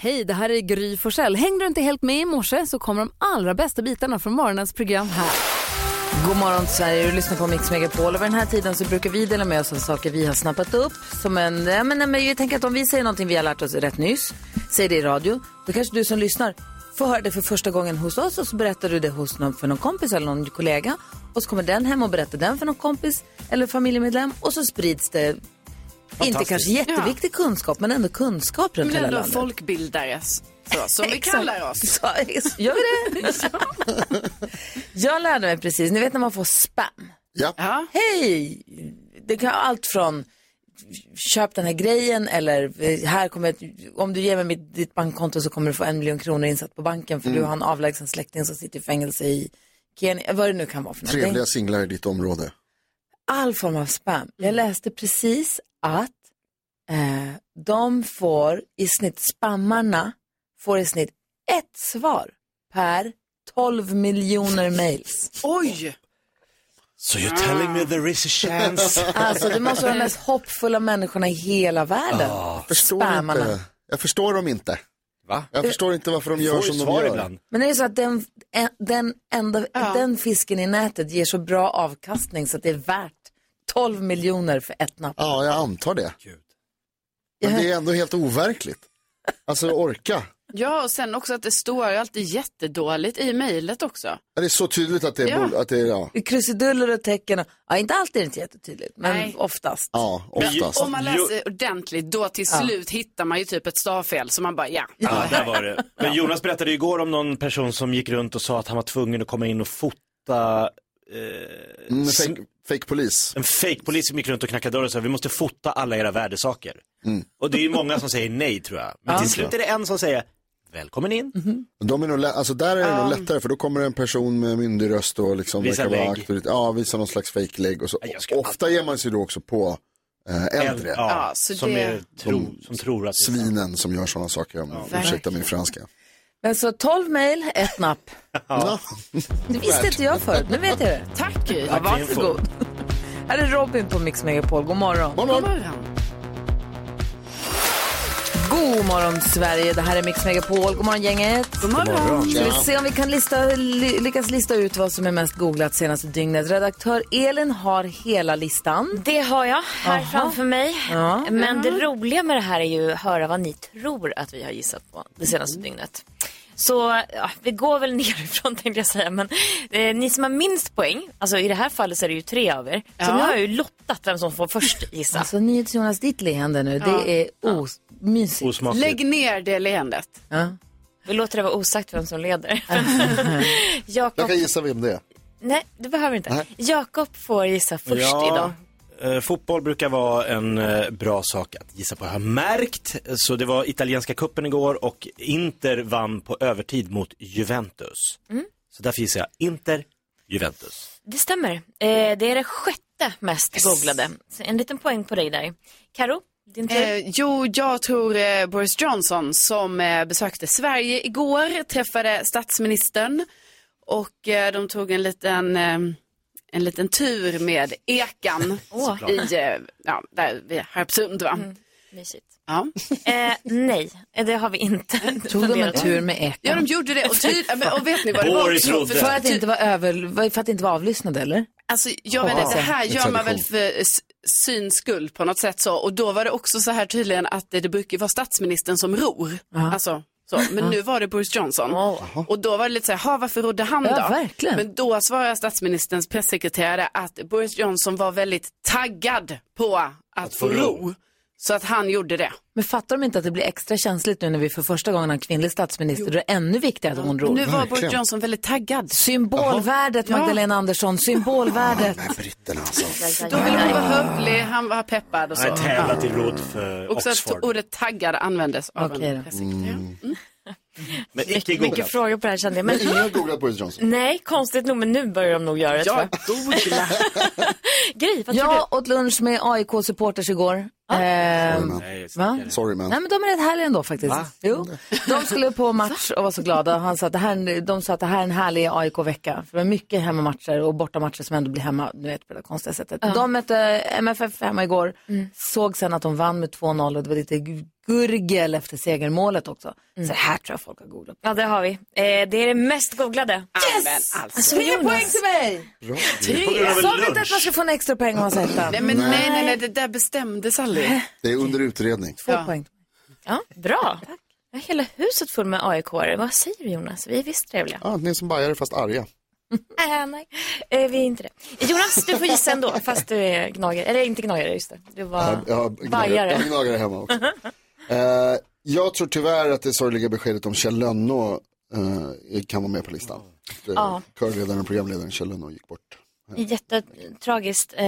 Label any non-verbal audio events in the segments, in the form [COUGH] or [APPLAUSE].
Hej, det här är Gry Forssell. Hängde du inte helt med i morse så kommer de allra bästa bitarna från morgonens program här. God morgon Sverige, du lyssnar på Mix Megapol. Och vid den här tiden så brukar vi dela med oss av saker vi har snappat upp. Som en, ja, men, men, jag tänker att om vi säger någonting vi har lärt oss rätt nyss, säger det i radio, då kanske du som lyssnar får höra det för första gången hos oss och så berättar du det hos någon, för någon kompis eller någon kollega. Och så kommer den hem och berättar den för någon kompis eller familjemedlem och så sprids det inte kanske jätteviktig kunskap, men ändå kunskap runt Men hela ändå landet. folkbildare, så, som vi kallar oss. [LAUGHS] Så, gör vi det? [LAUGHS] Jag lärde mig precis, ni vet när man får spam. Ja. Ja. Hej! Det kan vara allt från köp den här grejen eller eh, här kommer ett, om du ger mig mitt, ditt bankkonto så kommer du få en miljon kronor insatt på banken för du har en avlägsen släkting som sitter i fängelse i Kenya, vad det nu kan vara för någonting. Trevliga singlar i ditt område. All form av spam. Jag läste precis att eh, de får i snitt, spammarna får i snitt ett svar per 12 miljoner mails. Oj! So you're telling me there is a chance? [LAUGHS] Alltså det måste vara de mest hoppfulla människorna i hela världen. Förstår Spammarna. inte. Jag förstår dem inte. Va? Jag förstår inte varför de Du gör som de gör. ibland. Men det är så att den, en- den, enda, den fisken i nätet ger så bra avkastning så att det är värt 12 miljoner för ett napp. Ja, jag antar det. Men det är ändå helt overkligt. Alltså orka. Ja, och sen också att det står alltid jättedåligt i mejlet också. Ja, Det är så tydligt att det är, Ja. bol- att det är ja. Krusiduller och tecken, och, ja inte alltid är det inte jättetydligt, men Nej. oftast. Ja, oftast. Om man läser ordentligt, då till slut hittar man ju typ ett stavfel som man bara, ja. Ja, där var det. Men Jonas berättade ju igår om någon person som gick runt och sa att han var tvungen att komma in och fota eh, Mm, fake, fake polis. en fake-polis som gick runt och knackade dörr och sa vi måste fota alla era värdesaker. Och det är ju många som säger nej tror jag. Men till slut är det en som säger välkommen in. De är nog, alltså där är det nog lättare för då kommer en person med myndig röst och liksom Visa vara auktorit- Ja, visa någon slags fake lägg och så. Ofta ger man sig då också på eh, äldre. Ja, Ja, som, det- är, tro, som tror att det. Svinen som gör sådana saker. om ursäkta min franska. Men så 12 mejl, ett napp. [LAUGHS] Ja. Det visste inte jag förut, nu vet jag det. Tack. Ja, varsågod. Här är Robin på Mix Megapol, god morgon. God God morgon. God morgon Sverige, det här är Mix Megapol. God morgon gänget. God morgon. Ska vi se om vi kan lista, ly, lyckas lista ut vad som är mest googlat senaste dygnet. Redaktör Elin har hela listan. Det har jag här Aha. framför mig. Ja. Men det roliga med det här är ju att höra vad ni tror att vi har gissat på det senaste dygnet. Så ja, vi går väl [LAUGHS] nerifrån tänkte jag säga. Men eh, ni som har minst poäng, alltså i det här fallet så är det ju tre av er. Så Ja. nu har jag ju lottat vem som får först gissa. Alltså NyhetsJonas, ditt leende nu, det är osmysigt. Osmakligt. Lägg ner det leendet. Ja. Vi låter det vara osagt vem som leder. [LAUGHS] Jakob, Jag kan gissa vem det är. nej det behöver inte. Nej. Jakob får gissa först idag. eh, fotboll brukar vara en eh, bra sak att gissa på. Jag har märkt, så det var italienska kuppen igår och Inter vann på övertid mot Juventus. Mm. Så därför gissar jag Inter, Juventus. Det stämmer. Eh, det är det sjätte mest googlade. Så en liten poäng på dig där. Karo, din tur. Eh, jo, jag tror eh, Boris Johnson som eh, besökte Sverige igår, träffade statsministern och eh, de tog en liten, eh, en liten tur med ekan [LAUGHS] Åh. i, eh, ja, där vid Harpsund va? Mysigt. Ja. [LAUGHS] Eh, nej, det har vi inte Tog de en tur med ekan? ja, de gjorde det och, ty- och vet ni vad det var? Trodde. För att inte vara över, för att inte vara avlyssnad eller? Alltså, jag vet inte, det här gör man väl för syns skull på något sätt så. Och då var det också så här tydligen att det, det brukar vara statsministern som ror. Alltså, så. Men nu var det Boris Johnson. Och då var det lite så här, "Ha, varför rodde han då? Ja, verkligen. Men då svarade statsministerns pressekreterare att Boris Johnson var väldigt taggad på att, få ro. Så att han gjorde det. Men fattar de inte att det blir extra känsligt nu när vi för första gången har en kvinnlig statsminister? Då är det ännu viktigare att hon ror. nu var Boris. Johnson väldigt taggad. Symbolvärdet, Magdalena Andersson, symbolvärdet. Nej, britterna alltså. Då ville hon vara hövlig, han var peppad och så. Han har tävlat i rodd för Också att Oxford. ordet taggad användes av då. en pressekreterare. Men icke Mycket frågor på det här kände jag. Men, Men ingen har googlat Boris Johnson. nej, konstigt nog, men nu börjar de nog göra det Ja, jag. googla. [LAUGHS] Gry, vad tror Jag åt lunch med AIK-supporters igår. Ehm, Nej, va? Sorry man. Nej men de är rätt härliga ändå faktiskt. Jo. De skulle på match och var så glada. Han sa att det här, de sa att det här är en härlig AIK-vecka. För det var mycket hemmamatcher och bortamatcher som ändå blir hemma, du vet på det konstiga sättet. De mötte MFF hemma igår, såg sen att de vann med 2-0 och det var lite gurgel efter segermålet också. Så det här tror jag folk har googlat. Ja, det har vi. Eh, det är det mest googlade. Yes! Alltså, Tre Jonas. poäng till mig! Grund av en Sa vi inte att man ska få en extra poäng om man etta? Nej, men nej, nej, nej, det där bestämdes aldrig. Det är under utredning. Två Ja. poäng. Ja, bra. Jag har hela huset full med aik -are. Vad säger du Jonas? Vi är visst trevliga. Ja, ni är som bajare fast arga. Äh, [LAUGHS] nej, eh, vi är inte det. Jonas, du får gissa ändå, fast du är gnagare. Eller inte gnagare, just det. Du var Jag, jag, bajare. jag gnagare hemma också. [LAUGHS] Eh, jag tror tyvärr att det sorgliga beskedet om Kjell Lönnå eh, kan vara med på listan. Ja. Körledaren och programledaren Kjell Lönnå gick bort. Jättetragiskt. Eh,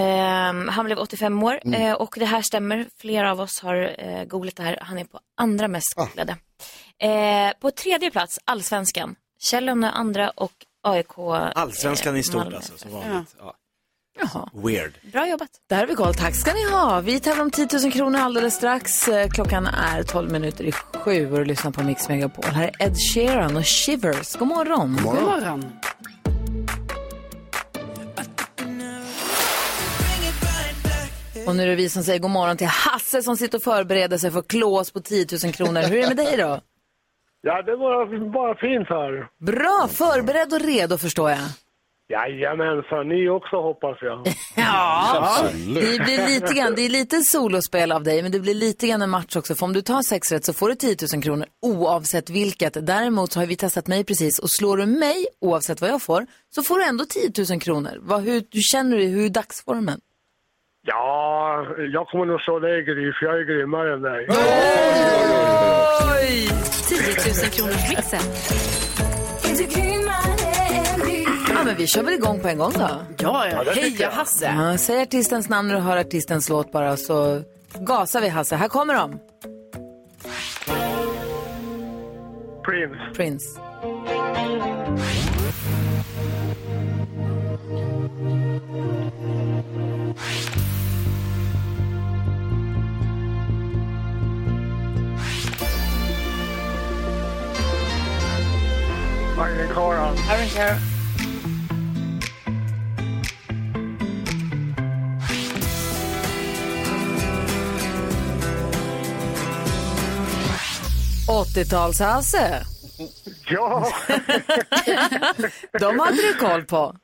han blev 85 år Mm. eh, och det här stämmer. Flera av oss har eh, googlat det här. Han är på andra mest Ah. googlade. Eh, på tredje plats, Allsvenskan. Kjell Lönnö andra och AIK. Allsvenskan eh, i stort Malmö. alltså, som vanligt. Ja. Jaha. Weird. Bra jobbat. Där har vi koll. Tack ska ni ha. Vi tävlar om 10 000 kronor alldeles strax. Eh, Klockan är 12 minuter i sju och du lyssnar på Mix Megapol. Här är Ed Sheeran och Shivers. God morgon. God God morgon. morgon. Och nu är det vi som säger god morgon till Hasse som sitter och förbereder sig för att klå oss på 10 000 kronor. Hur är det med dig då? Ja, det var bara fint här. Bra, förberedd och redo förstår jag. Jajamensan, ni också hoppas jag. [LAUGHS] Det blir lite grann, det är lite solospel av dig, men det blir lite grann en match också. För om du tar sex rätt så får du 10 000 kronor oavsett vilket. Däremot så har vi testat mig precis och slår du mig oavsett vad jag får så får du ändå 10 000 kronor. Vad, hur, hur känner du, hur är dagsformen? Ja, jag kommer nog slå dig Gry, för jag är grymmare än dig. Oj! 10 000 kronors mixen. Men vi kör väl igång på en gång då. Ja, ja. Heja. Hasse! Ja, säg artistens namn när du hör artistens låt bara så gasar vi Hasse. Här kommer de. Prince. Prince. Magnus Carlsson. Aaron Carroll. 80-tals-Hasse. Ja! [LAUGHS] De hade du koll på.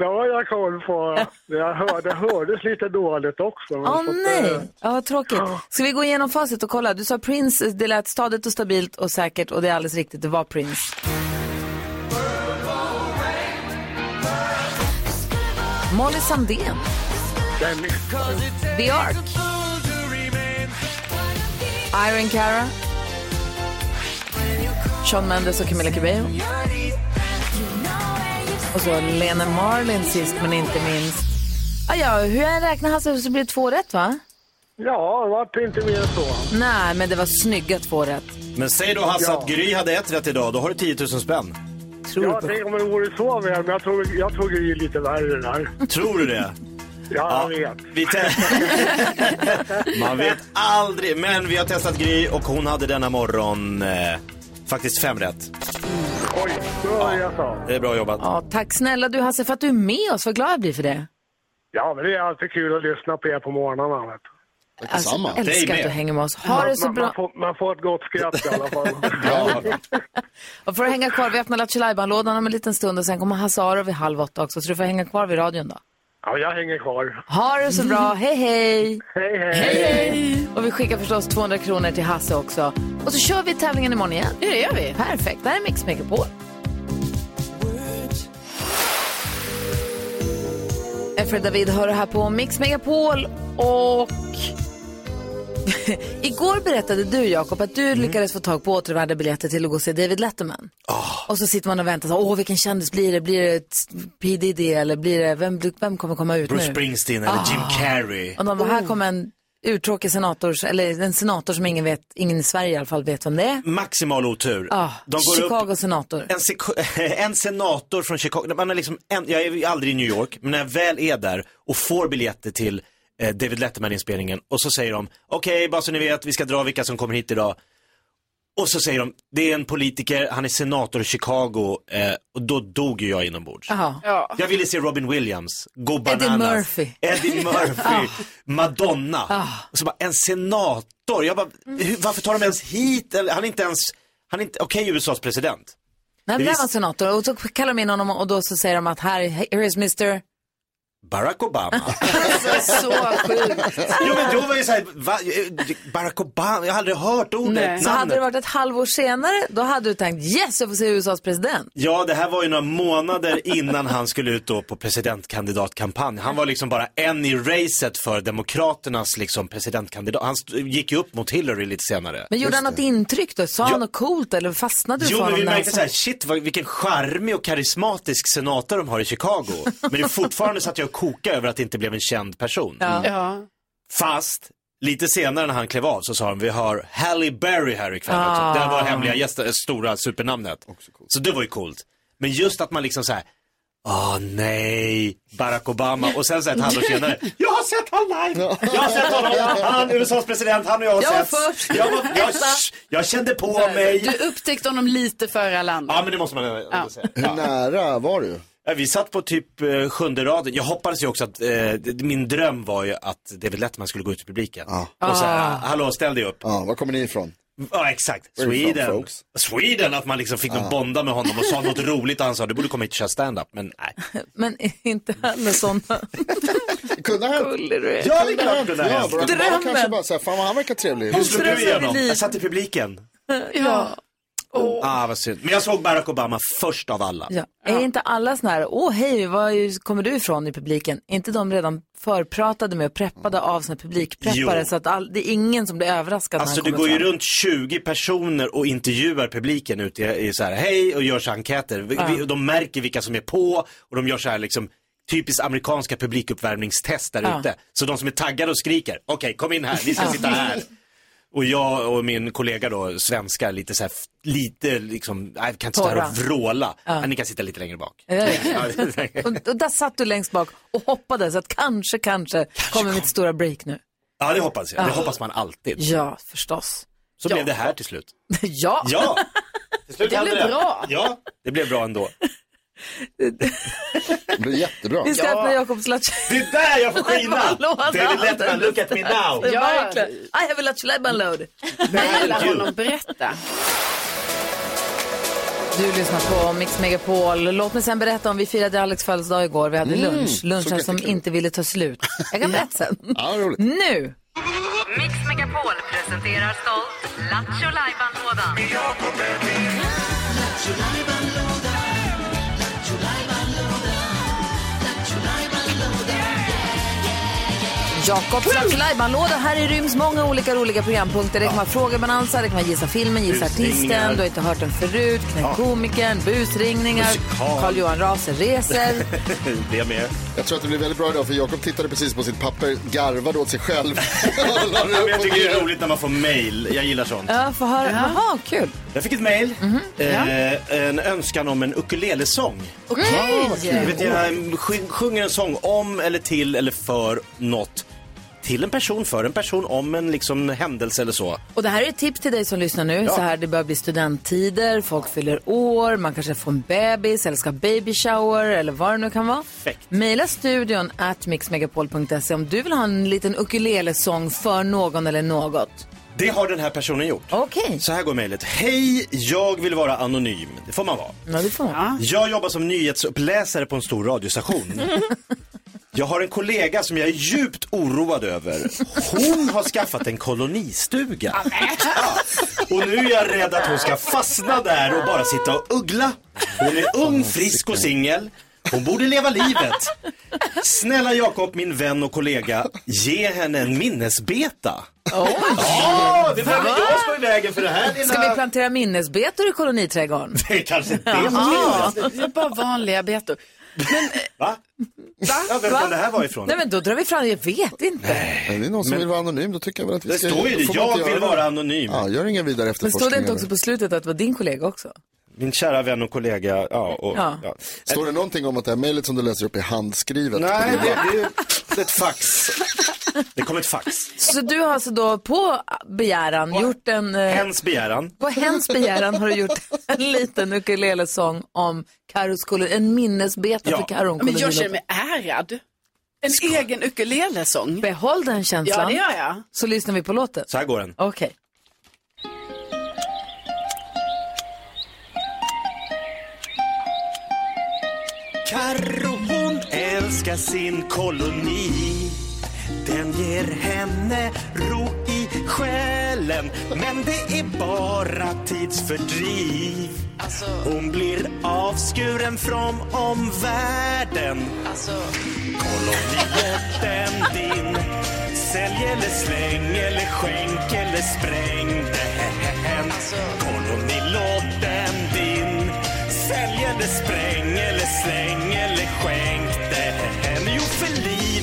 Ja, har jag koll på. Jag hör, det hördes lite dåligt också. Åh oh, nej, det... ja, vad tråkigt. Ska vi gå igenom facit och kolla? Du sa Prince, det lät stadigt och stabilt och säkert och det är alldeles riktigt, det var Prince. Molly Sandén. The Ark. Iron Cara. Sean Mendes och Camila Cabello. Och så Lena Marlin sist men inte minst. Ah, ja, hur jag räknar Hasse så blir det två rätt va? Ja, det var inte mer än så. Nej, men det var snygga två rätt. Men säg då Hasse Ja. att Gry hade ett rätt idag, då har du 10 000 spänn. Tror Jag på. tänkte om det vore så väl, men jag tog, jag tog i lite värre där. Tror du det? Ja, jag vet. Vi [LAUGHS] Man vet aldrig, men vi har testat Gry och hon hade denna morgon eh, faktiskt fem rätt. Oj, det var det jag sa. Det är bra jobbat. Ja, tack snälla du Hasse för att du är med oss. Vad glad jag blir för det. Ja, men det är alltid kul att lyssna på er på morgnarna. Vet. Alltså, Dig älskar att du hänger med oss. Ha det så man, man, bra. får, man får ett gott skratt i alla fall. [LAUGHS] Ja, [LAUGHS] Och för att hänga kvar, vi öppnar Lattjo lådan om en liten stund och sen kommer Hasse Aro vid halv åtta också. Så du får hänga kvar vid radion då. Ja, jag hänger kvar. Ha det så bra. Hej, hej! Hej, hej! Och vi skickar förstås 200 kronor till Hasse också. Och så kör vi tävlingen imorgon igen. Ja, det gör vi. Perfekt. Det här är Mix Megapol. Efred David hör här på Mix Megapol och [LAUGHS] igår berättade du Jakob att du lyckades få tag på återvärda biljetter till att gå och se David Letterman. Och så sitter man och väntar, så, åh vilken kändis blir det? Blir det P Diddy eller blir det, vem, vem kommer komma ut Bruce nu? Springsteen eller Jim Carrey. Och de bara, här kommer en urtråkig senator, eller en senator som ingen vet, ingen i Sverige i alla fall vet vem det är. Maximal otur. Ah, De går Chicago upp, senator. en, [LAUGHS] en senator från Chicago, man är liksom en, jag är aldrig i New York, men när jag väl är där och får biljetter till David Letterman-inspelningen och så säger de, okej, bara så ni vet, vi ska dra vilka som kommer hit idag. Och så säger de, det är en politiker, han är senator i Chicago eh, och då dog ju jag inombords. Ja. Jag ville se Robin Williams, Go Eddie Bananas. Murphy. Eddie [LAUGHS] Murphy, Madonna. Och så bara, en senator. Jag bara, hur, varför tar de ens hit? Eller, Han är inte ens, han är inte, okej USAs president. Nej, Det var han senator och så kallar de in honom och då så säger de att här, here is Mr. Barack Obama. [LAUGHS] Så sjukt. jo men då var ju såhär, va, Barack Obama, jag har aldrig hört ordet, Nej. namnet. Så hade det varit ett halvår senare, då hade du tänkt yes, jag får se USAs president. Ja, det här var ju några månader innan han skulle ut då på presidentkandidatkampanj. Han var liksom bara en i racet för Demokraternas liksom presidentkandidat. Han gick ju upp mot Hillary lite senare. Men gjorde han något intryck då? Sa han något coolt eller fastnade du Jo, för men honom? vi när han märkte sa- så här, shit vad, vilken charmig och karismatisk senator de har i Chicago. Men det är fortfarande så att jag kokar över att det inte blev en känd person. Ja. Fast, lite senare när han klev av så sa de, vi har Halle Berry här ikväll Ah. också. Det var hemliga gäster, det stora supernamnet. Så det var ju coolt. Men just att man liksom så här, Åh nej, Barack Obama och sen så ett halvår senare, jag har sett han live! Jag har sett honom, han USAs president, han och jag har Jag var först. Jag, var, jag, jag kände på mig. Du upptäckte honom lite före alla andra. Ja men det måste man ändå säga. Hur nära var du? Ja, Vi satt på typ eh, sjunde raden. Jag hoppades ju också att, eh, min dröm var ju att David Letterman skulle gå ut i publiken. Och så här, hallå ställ dig upp. Ja, var kommer ni ifrån? Ja exakt, Where are you from, Sweden. folks? Sweden, att man liksom fick någon bonda med honom och sa något [LAUGHS] roligt och han sa du borde komma hit och köra stand-up. Men nej. [LAUGHS] Men inte alla sådana. [LAUGHS] Kunde han? Gullig du är. Ja det är klart det Ja, där. Barack Obama Drömmen. kanske bara så här, fan vad han verkar trevlig. Hur slog du igenom? Jag satt i publiken. Ja. Ah vad synd. Men jag såg Barack Obama först av alla. Ja. Är inte alla såna här, åh hej, var kommer du ifrån i publiken? Är inte de redan förpratade med och preppade av sina publikpreppare Jo. så att all, det är ingen som blir överraskad Alltså när det han går kommer ju fram. runt 20 personer och intervjuar publiken ute i, i så här, hej och gör så här enkäter. Vi, vi, de märker vilka som är på och de gör så här liksom typiskt amerikanska publikuppvärmningstest där Ja. ute. Så de som är taggade och skriker, okej kom in här, vi ska sitta här. [LAUGHS] Och jag och min kollega då, svenskar, lite så här, lite liksom, vi kan inte sitta här och vråla. Men ni kan sitta lite längre bak. Ja, ja. [LAUGHS] Och, och där satt du längst bak och hoppades att kanske, kanske, kommer mitt stora break nu. Ja, det hoppas jag. Det hoppas man alltid. Ja, förstås. Så blev det här till slut. [LAUGHS] ja. Ja! Till [LAUGHS] slut Det blev bra. Ja, det blev bra ändå. Det blir jättebra. Vi ska öppna Jakobs Lattjo. Det är där jag får skina! Låda. David Letterman, look at me now! Ja. Verkligen. I have a Lattjo load. Snälla honom berätta. Du lyssnar på Mix Megapol. Låt mig sen berätta om vi firade Alex födelsedag igår. Vi hade lunch. Lunchen som inte ville ta slut. Jag kan berätta sen. Ja, roligt. Nu! Mix Megapol presenterar stolt Lattjo Lajban-lådan. Jakobs Lattjo Lajban-låda. Här i ryms många olika roliga programpunkter. Det kan vara frågebalanser, det kan vara gissa filmen, gissa artisten, du har inte hört den förut, knäck komikern, busringningar, Musikal. Carl-Johan Raser reser. [LAUGHS] Det med. Jag tror att det blir väldigt bra idag för Jakob tittade precis på sitt papper, garvade åt sig själv. [LAUGHS] Ja, men jag tycker det är roligt när man får mail. Jag gillar sånt. Ja, få höra. Jaha, kul. Jag fick ett mail. Mhm. Eh, en önskan om en ukulelesång. Okej. Jag, vet, jag sjung- sjunger en sång om eller till eller för något. Till en person, för en person, om en liksom händelse eller så. Och det här är ett tips till dig som lyssnar nu. Så här, det börjar bli studenttider, folk fyller år, man kanske får en bebis eller ska ha baby shower eller vad det nu kan vara. Perfekt. Maila studion at mixmegapol.se om du vill ha en liten ukulelesång för någon eller något. Det har den här personen gjort. Okej, Så här går mejlet. Hej, jag vill vara anonym. Det får man vara. ja, det får man. Jag jobbar som nyhetsuppläsare på en stor radiostation. [LAUGHS] Jag har en kollega som jag är djupt oroad över. Hon har skaffat en kolonistuga. Ja. Och nu är jag rädd att hon ska fastna där och bara sitta och uggla. Hon är ung, frisk och singel. Hon borde leva livet. Snälla Jakob, min vän och kollega, ge henne en minnesbeta. Ja, det behöver jag stå i vägen för det här lilla... Ska vi plantera minnesbetor i koloniträdgården? Det är kanske det som ska göras. Det är bara vanliga betor. Va? Ja, vem kan det här vara ifrån? Nej men då drar vi fram, jag vet inte. Men det är någon som vill vara anonym, då tycker jag väl att vi Det ska... står ju det, jag vill vara anonym. Ja, gör ingen vidare Men efterforskning. stod det inte också på slutet att det var din kollega också? Min kära vän och kollega. Ja, och, Ja. ja. Står det någonting om att det här mejlet som du läser upp är handskrivet? Nej, det, det, är ju- ett fax. Det kom ett fax. Så du har alltså då på begäran gjort en... Eh, Hens begäran. på hens begäran har du gjort en liten ukulelesång om Carros koloni, en minnesbeta Ja. för Carro Men jag känner mig ärad. En egen ukulelesång. Behåll den Ja, känslan. det gör jag. Så lyssnar vi på låten. Så här går den. Okej. Karro hon älskar sin koloni. Den ger henne ro i själen Men det är bara tidsfördriv. Hon blir avskuren från omvärlden. Kolonilotten [LAUGHS] din Sälj eller släng eller skänk eller spräng den Kolonilotten din Sälj eller spräng eller släng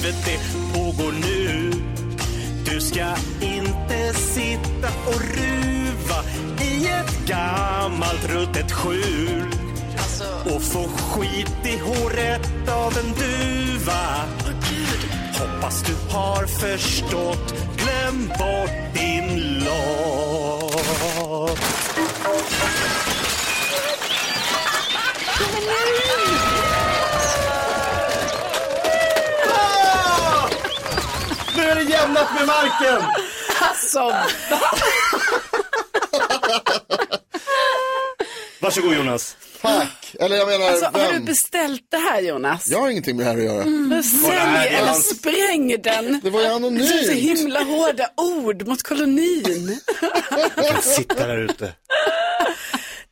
livet det pågår nu Du ska inte sitta och ruva i ett gammalt ruttet skjul och få skit i håret av en duva. Hoppas du har förstått, glöm bort din låt. Jämnat med marken! Alltså, Varsågod Jonas. Tack! Eller jag menar, alltså har du vem? beställt det här Jonas? Jag har ingenting med det här att göra. Men Sälj eller hans- spräng den. Det var ju Det är så anonymt. himla hårda ord mot kolonin. Sitta där ute.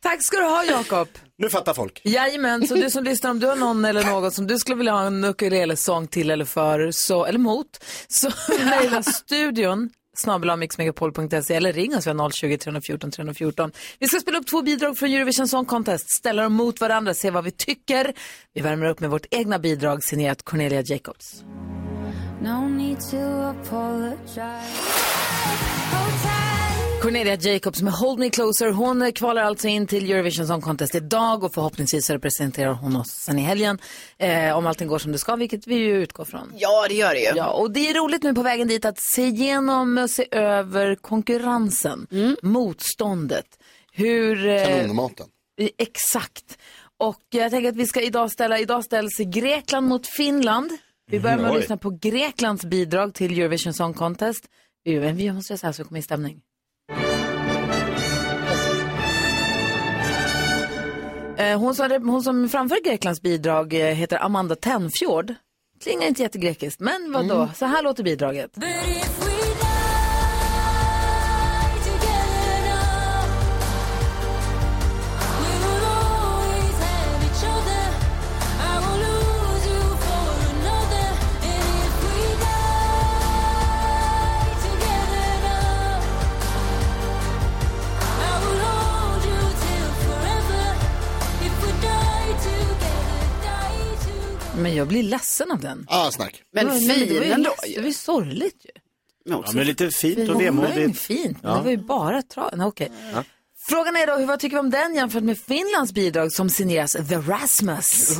Tack ska du ha Jakob. Nu fattar folk. Jajamän, så du som lyssnar, om du har någon eller något som du skulle vilja ha en ukulelesång till eller för, så, eller mot, så [LAUGHS] mejla studion snabel mixmegapol.se eller ring oss, vi har 020 314 314. Vi ska spela upp två bidrag från Eurovision Song Contest, ställa dem mot varandra, se vad vi tycker. Vi värmer upp med vårt egna bidrag signerat Cornelia Jacobs. Cornelia Jacobs med Hold Me Closer. Hon kvalar alltså in till Eurovision Song Contest idag och förhoppningsvis representerar hon oss sen i helgen. Eh, om allting går som det ska, vilket vi ju utgår från. Ja, det gör det ju. Ja, och det är roligt nu på vägen dit att se igenom och se över konkurrensen, motståndet. Hur... eh, Kanonmaten. Eh, Exakt. Och jag tänker att vi ska idag ställa, idag ställs Grekland mot Finland. Vi börjar med att oj. lyssna på Greklands bidrag till Eurovision Song Contest. Vi, vi måste göra så här så vi kommer i stämning. Hon som, hon som framför Greklands bidrag eh, heter Amanda Tenfjord. Klingar inte jättegrekiskt, men vad då? Så här låter bidraget. Men jag blir ledsen av den. Ah, snack. Men Ja, fin ju ändå. Det var ju sorgligt ju. Men Ja, men lite fint och Det var vemodigt. fint, men det var ju bara tra... Nej, okej. Frågan är då, hur- vad tycker vi om den jämfört med Finlands bidrag som signeras The Rasmus?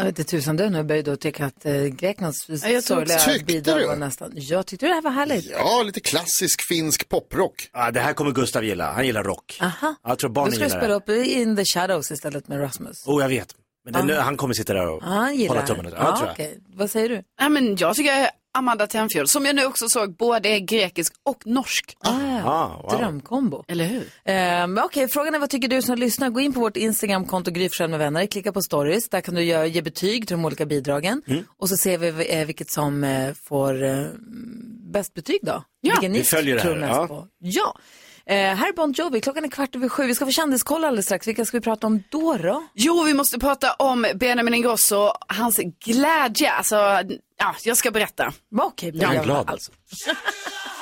Jag vet inte tusan du nu började att tycka att eh, Greklands sorgliga bidrag du? var nästan... Jag tyckte det här var härligt. Ja, lite klassisk finsk poprock. Ja, det här kommer Gustav gilla. Han gillar rock. Aha. Jag tror Då barnen ska du gillar spela det. upp In the Shadows istället med Rasmus. Oh, jag vet. Men den, han kommer sitta där och Ja, han gillar hålla tummen. Ja, tror jag. okej. Vad säger du? Ja, men jag tycker Amanda Tenfjord, som jag nu också såg, både är grekisk och norsk. Ah, ja. Ah, wow. Drömkombo. Eller hur? Um, Okej, frågan är vad tycker du som lyssnar? Gå in på vårt Instagramkonto Gry med vänner, klicka på stories. Där kan du göra, ge betyg till de olika bidragen. Mm. Och så ser vi eh, vilket som eh, får eh, bäst betyg då. Ja, Vilken ni vi följer det tror här, mest ja. på. Ja. Eh, här är Bon Jovi, klockan är kvart över sju. Vi ska få kändiskoll alldeles strax. Vilka ska vi prata om då? då? Jo, vi måste prata om Benjamin Ingrosso, hans glädje. Alltså, ja, jag ska berätta. Okej, Jag är glad. Alltså. [LAUGHS]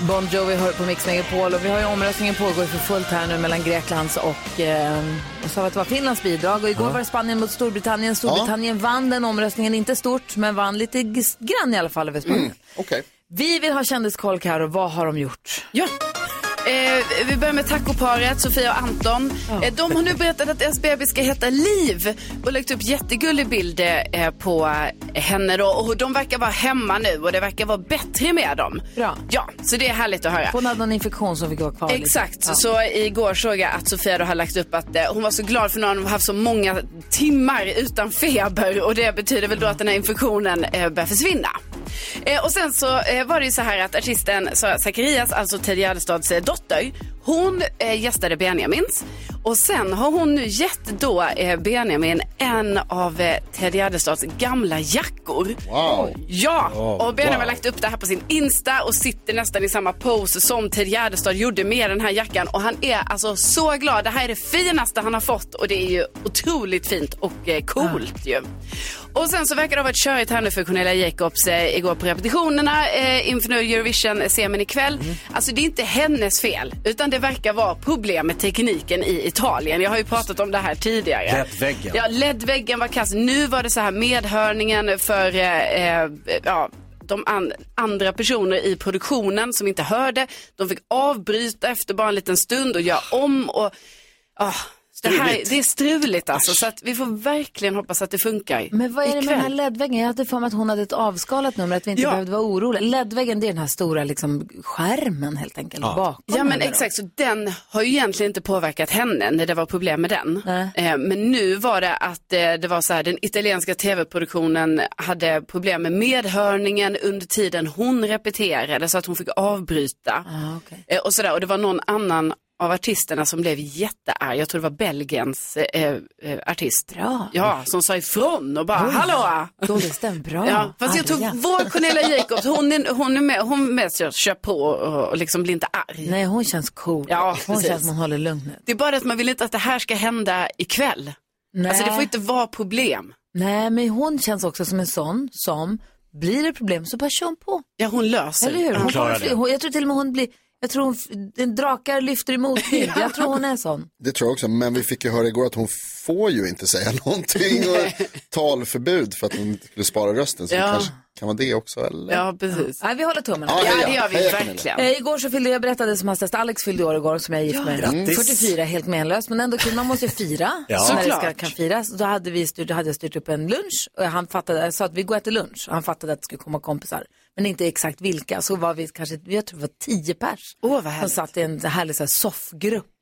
Bon Jovi hör på Mix Megapol och vi har ju omröstningen pågår för fullt här nu mellan Greklands och, eh, och sa att det var Finlands bidrag. Och igår var det Spanien mot Storbritannien. Storbritannien vann den omröstningen, inte stort, men vann lite grann i alla fall över Spanien. Okej. Vi vill ha kändiskoll Karo, vad har de gjort? Ja. Eh, vi börjar med tacoparet, Sofia och Anton. Eh, de har nu berättat att deras bebis ska heta Liv och lagt upp jättegullig bild eh, på henne då. Och de verkar vara hemma nu och det verkar vara bättre med dem. Bra. Ja, så det är härligt att höra. Hon hade någon infektion som fick vara kvar. Exakt, Ja. så igår såg jag att Sofia då har lagt upp att eh, hon var så glad för nu har haft så många timmar utan feber och det betyder väl då att den här infektionen eh, börjar försvinna. Eh, och sen så eh, var det ju så här att artisten Sara Zacharias, alltså Ted Gärdestads eh, dotter, hon eh, gästade Benjamins och sen har hon nu gett då eh, Benjamin en av eh, Ted Gärdestads gamla jackor. Wow. Ja, och Benjamin wow. har lagt upp det här på sin Insta och sitter nästan i samma pose som Ted Gärdestad gjorde med den här jackan. Och han är alltså så glad. Det här är det finaste han har fått och det är ju otroligt fint och eh, coolt ju. Och sen så verkar det ha varit körigt här nu för Cornelia Jacobs eh, igår på repetitionerna eh, inför nu Eurovision-semin ikväll. Alltså det är inte hennes fel, utan det verkar vara problem med tekniken i Italien. Jag har ju pratat om det här tidigare. LED-väggen. Ja, LED-väggen var kass. Nu var det så här medhörningen för eh, eh, ja, de an- andra personer i produktionen som inte hörde. De fick avbryta efter bara en liten stund och göra om. Och, ah, det, här, det är struligt alltså, så att vi får verkligen hoppas att det funkar Men vad är det med den här LED-väggen? Jag hade för mig att hon hade ett avskalat nummer, att vi inte Ja. behövde vara oroliga. LED-väggen, det är den här stora liksom, skärmen helt enkelt bakom. Ja men exakt, så den har ju egentligen inte påverkat henne när det var problem med den. Eh, men nu var det att eh, det var så här, den italienska tv-produktionen hade problem med medhörningen under tiden hon repeterade så att hon fick avbryta. Ah, okej. eh, och, sådär. och det var någon annan av artisterna som blev jättearg, jag tror det var Belgiens eh, eh, artist. Bra. Ja, som sa ifrån och bara, hallå! Dålig stämma, bra. Ja, fast jag tror Arga. vår Cornelia Jacobs, hon är, hon är med, hon mest kör, kör på och, och liksom blir inte arg. Nej, hon känns cool. Ja, hon precis. känns som hon håller lugnet. Det är bara att man vill inte att det här ska hända ikväll. Nej. Alltså det får inte vara problem. Nej, men hon känns också som en sån som, blir det problem så bara kör hon på. Ja, hon löser Eller hur? Ja. Hon klarar det. hon, jag tror till och med hon blir, jag tror hon, den drakar lyfter i motvind. [LAUGHS] Jag tror hon är sån. Det tror jag också, men vi fick ju höra igår att hon får ju inte säga [LAUGHS] någonting och talförbud för att hon inte skulle spara rösten. Så Ja. det kanske kan vara det också, eller? Ja, precis. Nej, vi håller tummarna. Ja, Ja, det gör vi Heja, verkligen. Eh, igår så fyllde jag berättade som hastigast, Alex fyllde år igår som jag är gift med. Grattis. 44, helt menlöst, men ändå kul. Man måste ju fira Ja. när det ska, Såklart. kan firas. Då hade, vi styrt, då hade jag styrt upp en lunch och han fattade, jag sa att vi går och äter lunch och han fattade att det skulle komma kompisar. Men inte exakt vilka. Så var vi kanske, jag tror det var tio pers. Åh, vad Som härligt. satt i en härlig så här, soffgrupp.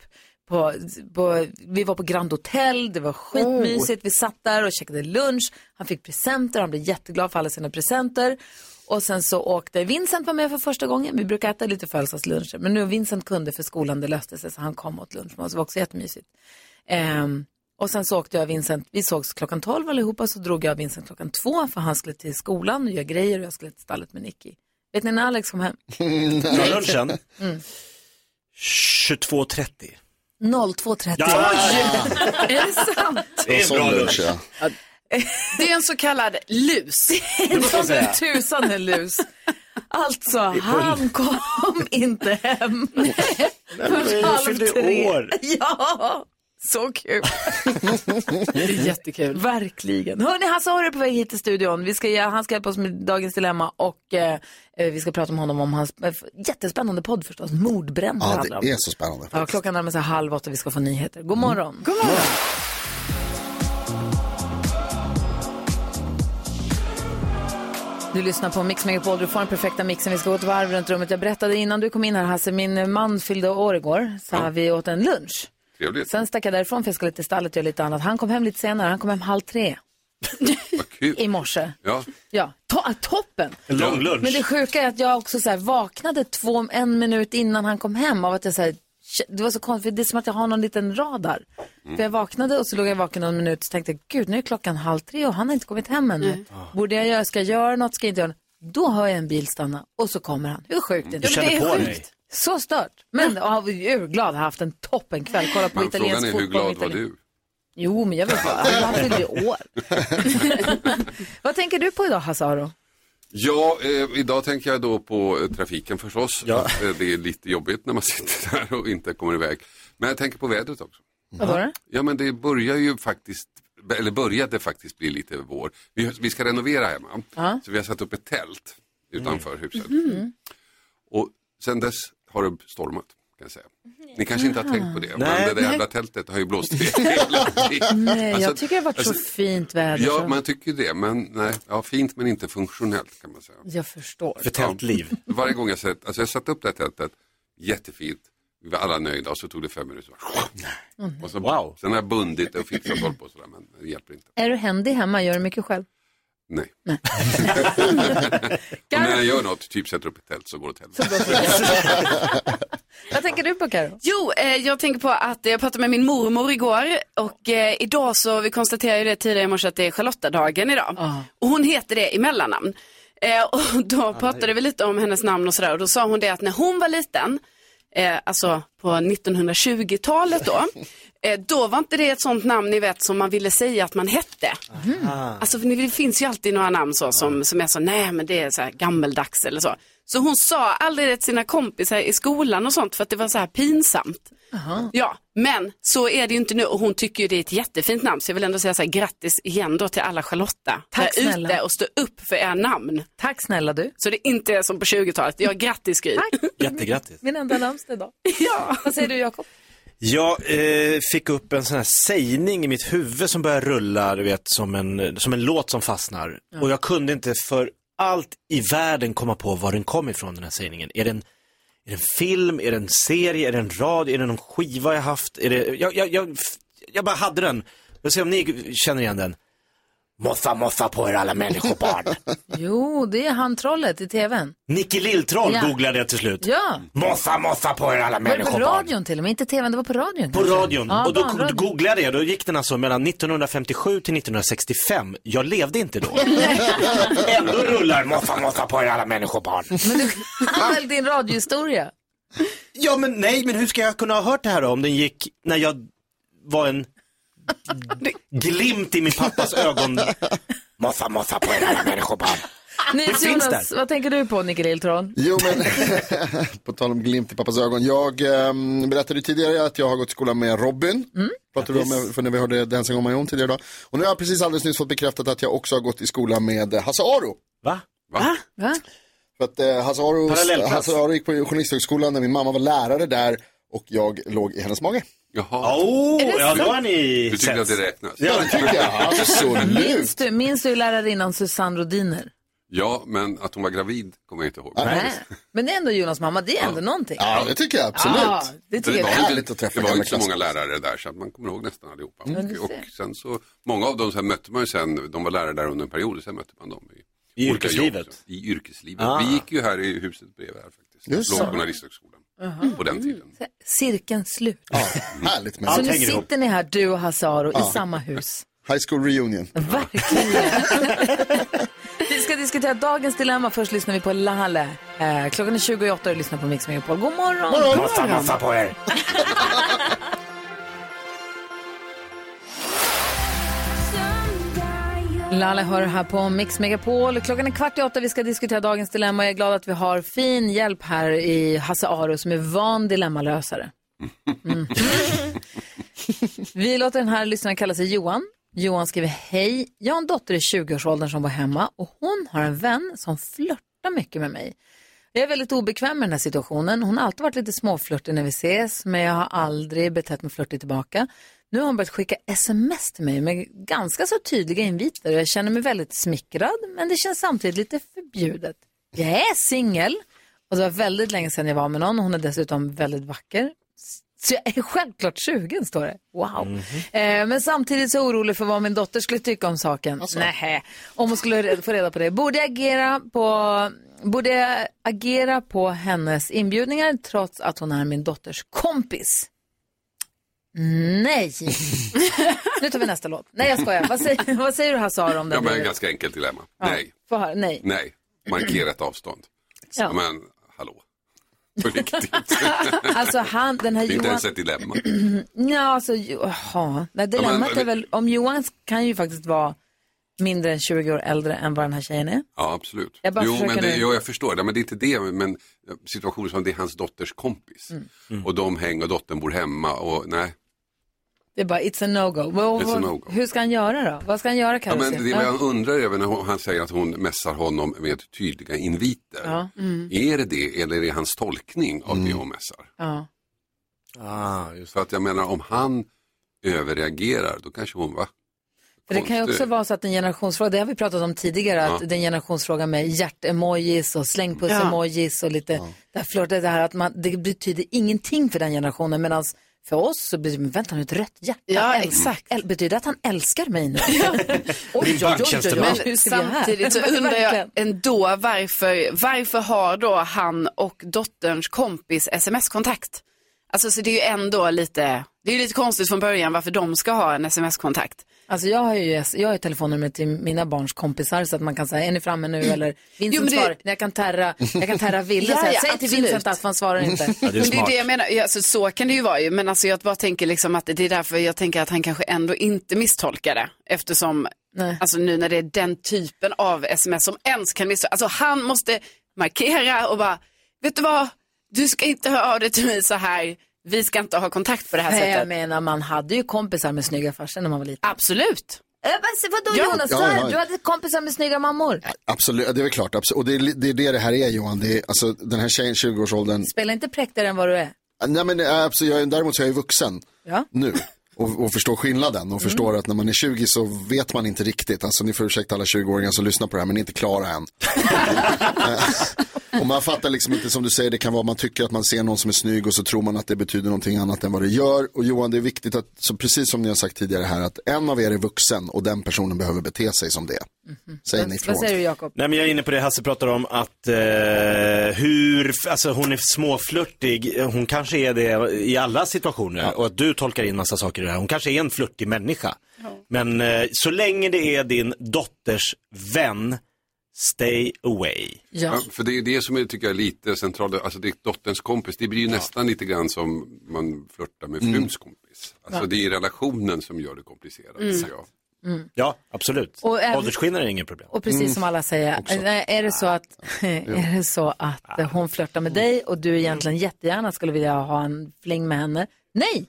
På, på, vi var på Grand Hotel, det var skitmysigt. Vi satt där och käkade lunch. Han fick presenter, han blev jätteglad för alla sina presenter. Och sen så åkte Vincent var med för första gången. Vi brukar äta lite födelsedagsluncher. Men nu Vincent kunde för skolan, det löste sig så han kom åt lunch med oss. Det var också jättemysigt. Ehm, och sen så åkte jag och Vincent, vi sågs klockan 12 allihopa, så drog jag och Vincent klockan två för han skulle till skolan och göra grejer och jag skulle till stallet med Nicky. Vet ni när Alex kom hem? [LAUGHS] Från lunchen? Mm. 22.30. 02.30. Ja, Är det sant? det är en bra lunch, ja. Det är en så kallad lus. Säga. Tusan en lus. Alltså, han kom inte hem förrän Du halv fyllde tre. år. Ja, så kul. [LAUGHS] Det är jättekul. Verkligen. Hörni, Hasse har är på väg hit till studion. Vi ska, han ska hjälpa oss med dagens dilemma och eh, eh, vi ska prata med honom om hans eh, jättespännande podd förstås, Mordbränd. Ja, handlar om. det är så spännande. Ja, klockan närmar sig halv åtta, vi ska få nyheter. God morgon. God morgon. Du lyssnar på Mix Megapol, du får den perfekta mixen. Vi ska gå ett varv runt rummet. Jag berättade innan du kom in här Hasse, min man fyllde år igår, så vi åt en lunch. Trevligt. Sen stack jag därifrån för jag skulle till stallet och göra lite annat. Han kom hem lite senare, han kom hem halv tre [LAUGHS] i morse. Ja. Ja, to- toppen! En lång lunch. Men det sjuka är att jag också så här vaknade två, en minut innan han kom hem av att jag så här, det var så konstigt, det är som att jag har någon liten radar. För jag vaknade och så låg jag vaken någon minut och tänkte, gud nu är klockan halv tre och han har inte kommit hem ännu. Borde jag göra, ska jag göra något, ska jag inte göra något? Då hör jag en bil stanna och så kommer han. Hur sjukt är det? Du kände på dig. Så stört. Men jag är urglad, har haft en toppen kväll. Kolla på Men italiensk frågan är fotboll. hur glad var du? Jo, men jag vet vad. Han fyllde ju år. [LAUGHS] vad tänker du på idag, Hasse Aro? Ja, eh, idag tänker jag då på eh, trafiken förstås. Ja. Att, eh, det är lite jobbigt när man [LAUGHS] sitter där och inte kommer iväg. Men jag tänker på vädret också. Vadå då? Ja, men det börjar ju faktiskt, eller började faktiskt bli lite vår. Vi, vi ska renovera hemma, Ja. så vi har satt upp ett tält utanför huset. Mhm. Och sen dess har det stormat. Kan jag säga. Ni kanske inte har tänkt på det, Nej. men det där jävla tältet har ju blåst iväg [LAUGHS] hela tiden. Nej, jag Alltså, tycker det har varit så alltså, fint väder. Ja, så- man tycker det, men nej, ja, fint men inte funktionellt kan man säga. Jag förstår. För tältliv. Varje gång jag sett, alltså jag satte upp det här tältet, jättefint, vi var alla nöjda och så tog det fem minuter. Och så, Wow. Sen har jag bundit och fixat håll på sådär, men det hjälper inte. Är du händig hemma? Gör du mycket själv? Nej. [LAUGHS] och när jag gör något, typ sätter upp ett tält så går det åt helvete. Vad tänker du på Karo? Jo, eh, jag tänker på att jag pratade med min mormor igår och eh, idag så, vi konstaterade ju det tidigare i morse att det är Charlottadagen idag. Och hon heter det i mellannamn. Eh, och då pratade vi lite om hennes namn och sådär och då sa hon det att när hon var liten, eh, alltså på 1920-talet då, [LAUGHS] eh, då var inte det ett sånt namn ni vet som man ville säga att man hette. Alltså för det finns ju alltid några namn så som, som är så, nej men det är så här gammeldags eller så. Så hon sa aldrig det till sina kompisar i skolan och sånt för att det var så här pinsamt. Ja, men så är det ju inte nu och hon tycker ju det är ett jättefint namn så jag vill ändå säga så här grattis igen då till alla Charlotta. Tack där snälla. ute och stå upp för era namn. Tack snälla du. Så det inte är som på 20-talet. Ja, grattis Gry. [LAUGHS] Jättegrattis. Min enda namnsdag idag. [LAUGHS] Ja. Vad säger du Jakob? Jag eh, fick upp en sån här sägning i mitt huvud som börjar rulla, du vet, som en, som en låt som fastnar. Och jag kunde inte för allt i världen komma på var den kom ifrån, den här sägningen. Är det en, är det en film, är det en serie, är det en rad, är det någon skiva jag haft? Är det, jag, jag, jag, jag bara hade den. Jag ser se om ni känner igen den. Moffa, moffa på er alla människobarn. [LAUGHS] Jo, det är han trollet i tvn. Nicky Lilltroll Ja. googlade jag till slut. Ja, Moffa, moffa på er alla var det på människobarn. radion till och med? Inte tvn, det var på radion. På kanske? radion. Ja, och då, då googlade jag det. Då gick den alltså mellan 1957 till 1965. Jag levde inte då. [LAUGHS] Ändå rullar moffa, moffa på er alla människobarn. Men du kan väl din radiohistoria? Ja, men nej, men hur ska jag kunna ha hört det här då, om den gick när jag var en glimt i min pappas ögon. Moffa, moffa på er alla människobarn. Nils Jonas, vad tänker du på Nicke Lilltrån? Jo, men [LAUGHS] på tal om glimt i pappas ögon. Jag ehm, berättade tidigare att jag har gått i skolan med Robin. Pratade vi om för när vi hörde Dancing on my own tidigare idag. Och nu har jag precis alldeles nyss fått bekräftat att jag också har gått i skolan med eh, Hasse Aro. Va? Va? Va? För att eh, Hasse, Aro, Parallellklass. Hasse Aro gick på Journalisthögskolan när min mamma var lärare där och jag låg i hennes mage. Jaha, Oh, det ja, då har ni du tycker att det räknas? Ja, det tycker jag. [LAUGHS] Absolut. Minns du, minns du lärarinnan Susanne Rodiner? Ja, men att hon var gravid kommer jag inte ihåg. Nej. Men det är ändå Jonas mamma, det är ändå någonting. Ja, det tycker jag absolut. Ja, det tycker det jag. var, Härligt inte, att träffa det var gamla inte så många lärare där så att man kommer ihåg nästan allihopa. du Och, ser. och sen så, många av dem så här mötte man ju sen, de var lärare där under en period och sen mötte man dem i, I olika yrkeslivet? jobb. I yrkeslivet. Ah. Vi gick ju här i huset bredvid här faktiskt. Just Låg på Journalisthögskolan på den tiden. Cirkeln slut. Ja, härligt med Så nu ihop. sitter ni här, du och Hasse Aro, i samma hus. High school reunion. Verkligen. [LAUGHS] vi ska diskutera dagens dilemma. Först lyssnar vi på Lalle. Eh, klockan är 28 och du lyssnar på Mix Megapol. God morgon! Moffa, moffa på er. [LAUGHS] Lalle hör här på Mix Megapol. Klockan är kvart i åtta. Vi ska diskutera dagens dilemma. Jag är glad att vi har fin hjälp här i Hasse Aro som är van dilemmalösare. Mm. [LAUGHS] vi låter den här lyssnaren kalla sig Johan. Johan skriver hej. Jag har en dotter i 20-årsåldern som var hemma och hon har en vän som flörtar mycket med mig. Jag är väldigt obekväm med den här situationen. Hon har alltid varit lite småflörtig när vi ses, men jag har aldrig betett mig flörtig tillbaka. Nu har hon börjat skicka sms till mig med ganska så tydliga inviter. Jag känner mig väldigt smickrad, men det känns samtidigt lite förbjudet. Jag är singel och det var väldigt länge sedan jag var med någon. Hon är dessutom väldigt vacker. Så jag är självklart sugen, står det. Wow. Eh, men samtidigt så orolig för vad min dotter skulle tycka om saken. Nähä. Om hon skulle få reda på det. Borde jag agera på, borde jag agera på hennes inbjudningar trots att hon är min dotters kompis? Nej. [LAUGHS] nu tar vi nästa låt. Nej, jag skojar. Vad säger, [LAUGHS] vad säger du Hasse Aro om det? Ja, men ett ganska enkelt dilemma. Nej, Få höra. Nej. nej, markera ett avstånd. Ja. Men hallå, på riktigt. [LAUGHS] Alltså han, den här Det är inte Johan... ens ett dilemma. [CLEARS THROAT] Ja, alltså, jaha. Nej, dilemmat men- är väl, om Johan kan ju faktiskt vara mindre än 20 år äldre än vad den här tjejen är. Ja, absolut. Jag bara jo, men det, nu- jo, jag förstår det, men det är inte det. Men situationen som det är hans dotters kompis. Mm. Och de hänger och dottern bor hemma och nej. Det är bara, it's a no-go. Well, It's a no-go. Hur ska han göra då? Vad ska han göra Ja, Carro? men det jag undrar över när hon, han säger att hon mässar honom med tydliga inviter. Ja. Mm. Är det det eller är det hans tolkning av det hon mässar? Ja. Ah, just. För att jag menar om han överreagerar då kanske hon va? För det kan ju också vara så att en generationsfråga, det har vi pratat om tidigare, Ja. att det är en generationsfråga med hjärtemojis och slängpuss-emojis och lite, det här flörtet, det här att man, det betyder ingenting för den generationen medan för oss så betyder det, vänta nu, ett rött hjärta, Ja, äl- exakt. äl- betyder det att han älskar mig nu? [LAUGHS] [LAUGHS] oj, oj, här? Samtidigt så [LAUGHS] undrar jag ändå varför, varför har då han och dotterns kompis sms-kontakt? Alltså så det är ju ändå lite, det är lite konstigt från början varför de ska ha en sms-kontakt. Alltså jag har ju jag har telefonnummer till mina barns kompisar så att man kan säga, är ni framme nu eller [CLEARS THROAT] Vincent Jo, det- svarar, jag kan terra, jag kan terra Ville [LAUGHS] Ja, ja, säg till. Vincent att han svarar inte. [LAUGHS] Ja, det är men det är det jag menar, alltså, så kan det ju vara ju, men alltså jag bara tänker liksom att det är därför jag tänker att han kanske ändå inte misstolkar det. Eftersom, Nej. alltså nu när det är den typen av sms som ens kan misstolka, alltså han måste markera och bara, vet du vad, du ska inte höra av dig till mig så här, vi ska inte ha kontakt på det här Nej, jag sättet. menar man hade ju kompisar med snygga farsor när man var liten. Absolut. Äh, vad- Vadå Ja. Jonas, Ja, ja. du hade kompisar med snygga mammor. Absolut, det är väl klart. absolut. Och det är, det är det det här är Johan. Det är, alltså, den här tjejen, 20-årsåldern. Spela inte präktigare än vad du är. Nej, men, absolut, jag är, däremot så är jag ju vuxen Ja. nu. Och, och förstår skillnaden och förstår att när man är 20 så vet man inte riktigt. Alltså ni får ursäkta alla 20-åringar som lyssnar på det här men ni är inte klara än. [LAUGHS] [LAUGHS] [LAUGHS] Och man fattar liksom inte som du säger, det kan vara man tycker att man ser någon som är snygg och så tror man att det betyder någonting annat än vad det gör. Och Johan, det är viktigt att, så precis som ni har sagt tidigare här, att en av er är vuxen och den personen behöver bete sig som det. Säger ni ifrån. Vad säger du Jakob? Nej men jag är inne på det Hasse pratar om att eh, hur, alltså hon är småflörtig, hon kanske är det i alla situationer och att du tolkar in massa saker i det här. Hon kanske är en flörtig människa. Men eh, så länge det är din dotters vän, stay away. Ja. Ja, för det är det som jag tycker är lite centralt, alltså det är dotterns kompis, det blir ju nästan lite grann som man flörtar med fruns kompis. Alltså det är relationen som gör det komplicerat, tycker jag. Ja, absolut. Och Åldersskillnader är inget problem. Och precis som alla säger, eh, är det så att, [LAUGHS] är det så att hon flörtar med dig och du egentligen jättegärna skulle vilja ha en fling med henne? Nej!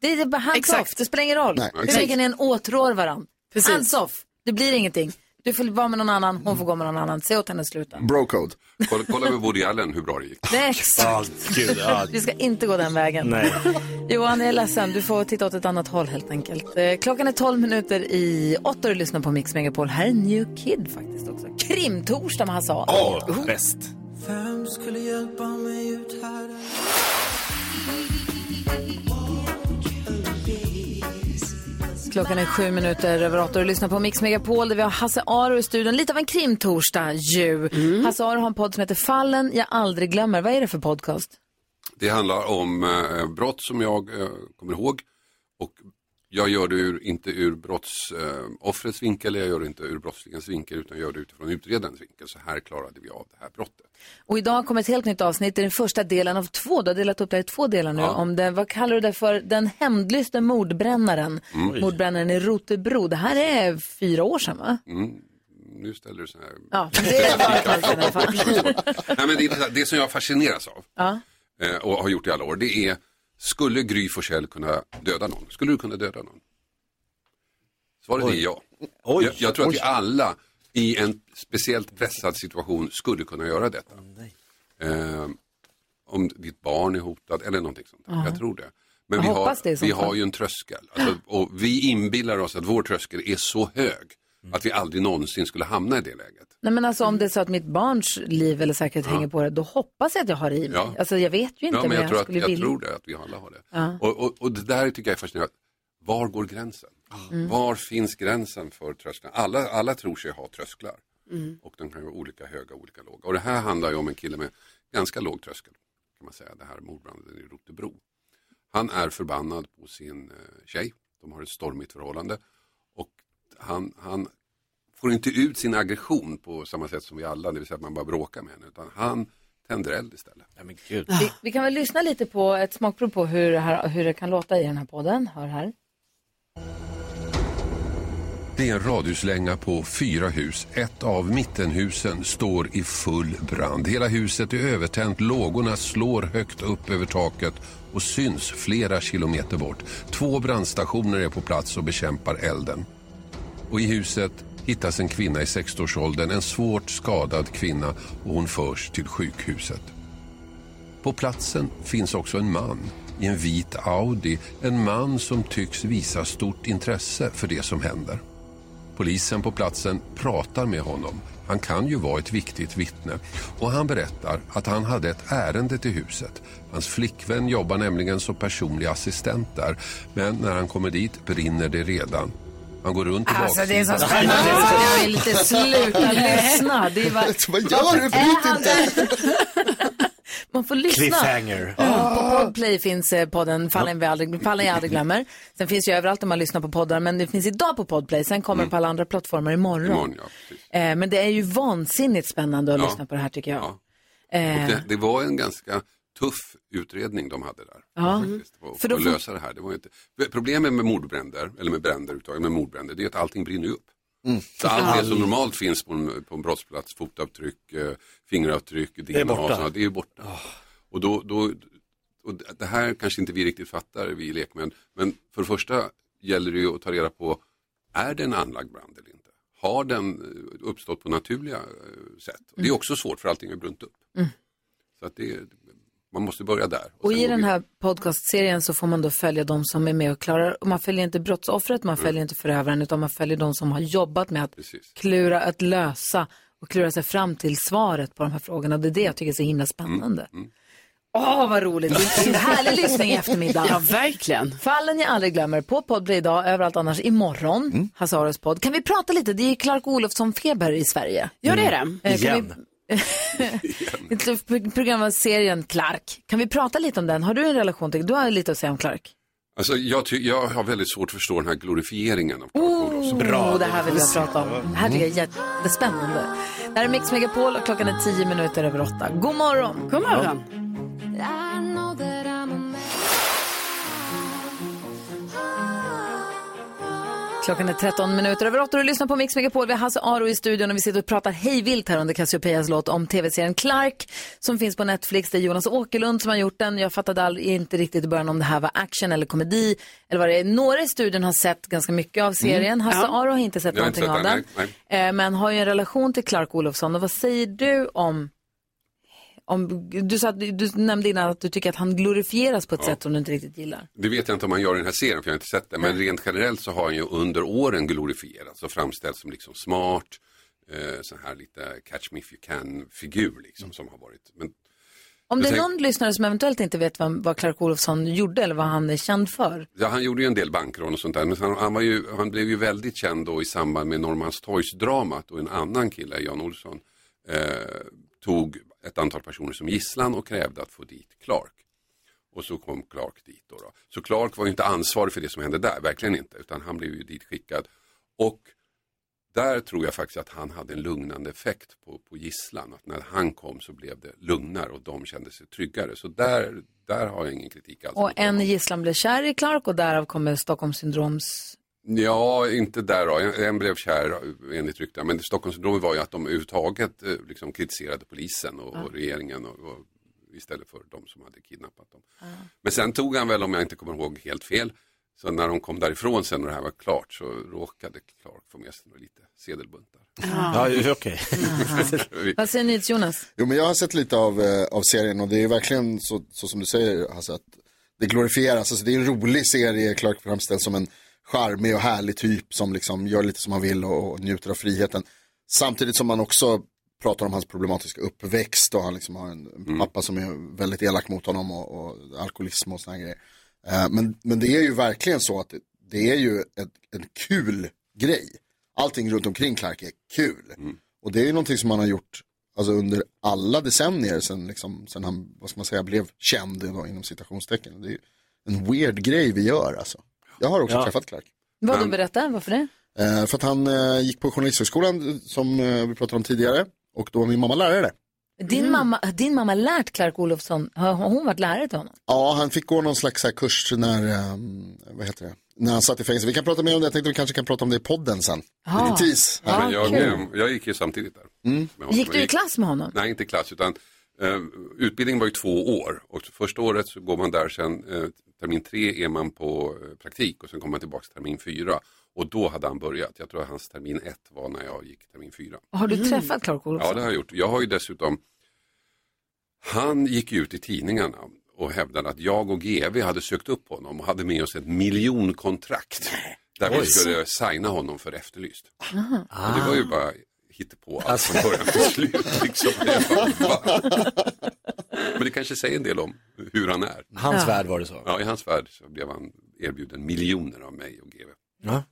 Det är bara hands off, det spelar ingen roll. Nej, Hur mycket ni än åtrår varandra. Hands off, det blir ingenting. Du får vara med någon annan, hon får gå med någon annan. Se åt henne sluta. Bro-code. Kolla, kolla med Woody Allen hur bra det gick. Är exakt. Gud, ja. Vi ska inte gå den vägen. Nej. [LAUGHS] Johan, jag är ledsen. Du får titta åt ett annat håll helt enkelt. Eh, Klockan är 12 minuter i 8 och du lyssnar på Mix Megapol. Här är New Kid faktiskt också. Krimtorsdag med Hasse Aro. Åh, bäst. Klockan är sju minuter över åtta och lyssnar på Mix Megapol där vi har Hasse Aro i studion. Lite av en krimtorsdag ju. Hasse Aro har en podd som heter Fallen jag aldrig glömmer. Vad är det för podcast? Det handlar om eh, brott som jag eh, kommer ihåg och jag gör det ur, inte ur brottsoffrets vinkel, jag gör det inte ur brottslingens vinkel utan jag gör det utifrån utredarens vinkel. Så här klarade vi av det här brottet. Och idag kommer ett helt nytt avsnitt. Det är den första delen av två. Du har delat upp det i två delar nu. Ja. Om det, vad kallar du det för? Den hämndlyste mordbrännaren. Mordbrännaren i Rotebro. Det här är fyra år sedan va? Nu ställer du så här. Ja, det är bara i. [LAUGHS] Nej, men det, det som jag fascineras av Ja. eh, och har gjort i alla år, det är skulle Gry Forssell kunna döda någon? Skulle du kunna döda någon? Svaret är ja. Oj. Jag, jag tror att vi alla i en speciellt pressad situation skulle kunna göra detta. Eh, om ditt barn är hotad eller någonting sånt. där. Jag tror det. Men Jag vi, har, det vi har ju en tröskel. Alltså, och vi inbillar oss att vår tröskel är så hög att vi aldrig någonsin skulle hamna i det läget. Nej men alltså om det är så att mitt barns liv eller säkerhet hänger på det, då hoppas jag att jag har det i mig. Ja. Alltså jag vet ju inte, Ja, men jag, jag, tror, att, jag vilja. tror det, att vi alla har det. Ja. Och, och, och det där tycker jag är fascinerande. Var går gränsen? Mm. Var finns gränsen för trösklar? Alla, alla tror sig ha trösklar. Mm. Och de kan vara olika höga och olika låga. Och det här handlar ju om en kille med ganska låg tröskel. Kan man säga, det här mordbranden i Rotebro. Han är förbannad på sin eh, tjej. De har ett stormigt förhållande. Och han, han får inte ut sin aggression på samma sätt som vi alla, det vill säga att man bara bråkar med henne. Utan han tänder eld istället. Ja, men gud. Vi, vi kan väl lyssna lite på ett smakprov på hur det, här, hur det kan låta i den här podden. Hör här. Det är en radhuslänga på fyra hus. Ett av mittenhusen står i full brand. Hela huset är övertänt, lågorna slår högt upp över taket och syns flera kilometer bort. Två brandstationer är på plats och bekämpar elden. Och i huset hittas en kvinna i 60-årsåldern, en svårt skadad kvinna och hon förs till sjukhuset. På platsen finns också en man i en vit Audi. En man som tycks visa stort intresse för det som händer. Polisen på platsen pratar med honom. Han kan ju vara ett viktigt vittne. Och han berättar att han hade ett ärende till huset. Hans flickvän jobbar nämligen som personlig assistent där. Men när han kommer dit brinner det redan. Han går runt i Alltså det är så spännande. Jag vill inte sluta [LAUGHS] lyssna. Det är bara... Vad gör du? Bryt inte! [LAUGHS] Man får lyssna. Cliffhanger. Ja, på Podplay finns eh, podden Fallen, vi aldrig, Fallen jag aldrig glömmer. Sen finns ju överallt om man lyssnar på poddar, men det finns idag på Podplay. Sen kommer den på alla andra plattformar imorgon. Imorgon, ja, precis. Eh, men det är ju vansinnigt spännande att Ja. lyssna på det här tycker jag. Ja. Eh, Och det, det var en ganska tuff utredning de hade där. Ja. Faktiskt, på, För då att får- lösa det här. Det var inte... Problemet med mordbränder, eller med bränder överhuvudtaget, med mordbränder, det är att allting brinner upp. Så allt det som normalt finns på en, på en brottsplats, fotavtryck, eh, fingeravtryck, DNA, borta. och sånt, det är borta. Och, då, då, och det här kanske inte vi riktigt fattar, vi lekmän, men för det första gäller det ju att ta reda på, är det en anlagd brand eller inte? Har den eh, uppstått på naturliga eh, sätt? Och Mm. det är också svårt för allting är brunt upp. Så att det, man måste börja där. Och sen i den här podcastserien så får man då följa de som är med och klarar, och man följer inte brottsoffret, man följer inte förövaren, utan man följer de som har jobbat med att Precis. klura, att lösa och klura sig fram till svaret på de här frågorna. Det är det jag tycker är så himla spännande. Åh, vad roligt. Det är en härlig [LAUGHS] lyssning i eftermiddag. Ja, verkligen. Fallen jag aldrig glömmer på Podplay idag, överallt annars imorgon. Mm. Hasse Aros podd. Kan vi prata lite? Det är ju Clark Olofsson-feber i Sverige. Ja, det är det. Eh, kan Igen. vi- [LAUGHS] Ett program av serien Clark. Kan vi prata lite om den? Har du en relation till, du har lite att säga om Clark? Alltså, jag, ty- jag har väldigt svårt att förstå den här glorifieringen av Clark. Oh, det här vill jag prata om. Det här tycker jag är jättespännande. Det här är Mix Megapol och klockan är tio minuter över åtta. God morgon! God morgon. Klockan är 13 minuter över åtta och du lyssnar på Mix Megapol. Vi har Hasse Aro i studion och vi sitter och pratar hejvilt här under Cassiopeias låt om tv-serien Clark som finns på Netflix. Det är Jonas Åkerlund som har gjort den. Jag fattade all, inte riktigt i början om det här var action eller komedi eller vad det är. Några i studion har sett ganska mycket av serien. Hasse Ja. Aro har inte sett Jag har inte någonting av sett den. den, Eh, Men har ju en relation till Clark Olofsson. Och vad säger du om om, du, sa, att- du nämnde innan att du tycker att han glorifieras på ett sätt som du inte riktigt gillar. Det vet jag inte om man gör i den här serien, för jag har inte sett det. Men rent generellt så har han ju under åren glorifierats och framställts som liksom smart, eh, så här lite catch me if you can-figur liksom som har varit. Men Om det är någon lyssnare som eventuellt inte vet vad, vad Clark Olofsson gjorde eller vad han är känd för. Ja, han gjorde ju en del bankrån och sånt där, men han, han, var ju, han blev ju väldigt känd då i samband med Norrmalmstorgsdramat och en annan kille, Jan Olsson, eh, tog ett antal personer som gisslan och krävde att få dit Clark. Och så kom Clark dit då. då. Så Clark var inte ansvarig för det som hände där, verkligen inte, utan han blev ju ditskickad. Och där tror jag faktiskt att han hade en lugnande effekt på, på gisslan. Att när han kom så blev det lugnare och de kände sig tryggare. Så där, där har jag ingen kritik alls. Och en gisslan blev kär i Clark och därav kommer Stockholmssyndroms... Ja, inte där då. En, en blev kär enligt ryktena. Men Stockholmssyndromet var ju att de överhuvudtaget eh, liksom kritiserade polisen och, och regeringen och, och, istället för de som hade kidnappat dem. Men sen tog han väl, om jag inte kommer ihåg helt fel, så när de kom därifrån sen och det här var klart så råkade Clark få med sig lite sedelbuntar. Ja, okej. [LAUGHS] Vad säger ni Jonas? Jo, men jag har sett lite av, eh, av serien och det är verkligen så, så som du säger, Hasse, att det glorifieras. Alltså, det är en rolig serie, Clark framställs som en charmig och härlig typ som liksom gör lite som han vill och, och njuter av friheten. Samtidigt som man också pratar om hans problematiska uppväxt och han liksom har en pappa som är väldigt elak mot honom och, och alkoholism och sådana grejer. Eh, men, men det är ju verkligen så att det, det är ju ett, en kul grej. Allting runt omkring Clark är kul. Och det är ju någonting som man har gjort alltså, under alla decennier sen, liksom, sen han, vad ska man säga, blev känd då, inom citationstecken. Det är ju en weird grej vi gör alltså. Jag har också Ja. träffat Clark. Vad du Men- berättar, varför det? Eh, för att han eh, gick på Journalisthögskolan eh, som eh, vi pratade om tidigare. Och då var min mamma lärare. Din, mamma, din mamma lärt Clark Olofsson, har har hon varit lärare till honom? Ja, han fick gå någon slags här, kurs när, eh, vad heter det, när han satt i fängelse. Vi kan prata mer om det, jag tänkte vi kanske kan prata om det i podden sen. Ja. Lite tis. Ja, Men jag, eh, jag gick ju samtidigt där. honom. Gick du Jag i klass med honom? Nej, inte i klass utan eh, utbildningen var ju två år. Och första året så går man där, sen eh, termin tre är man på eh, praktik och sen kommer man tillbaka till termin fyra. Och då hade han börjat. Jag tror att hans termin ett var när jag gick termin fyra. Har du träffat Clark Olofsson? Ja, det har jag gjort. Jag har ju dessutom, han gick ut i tidningarna och hävdade att jag och GV hade sökt upp honom och hade med oss ett miljonkontrakt. Där vi skulle signa honom för Efterlyst. Och det var ju bara hittepå allt från början till slut. Liksom. [LAUGHS] Men det kanske säger en del om hur han är. Hans Ja. värld var det så. Ja, i hans värld så blev han erbjuden miljoner av mig och GV. Ja.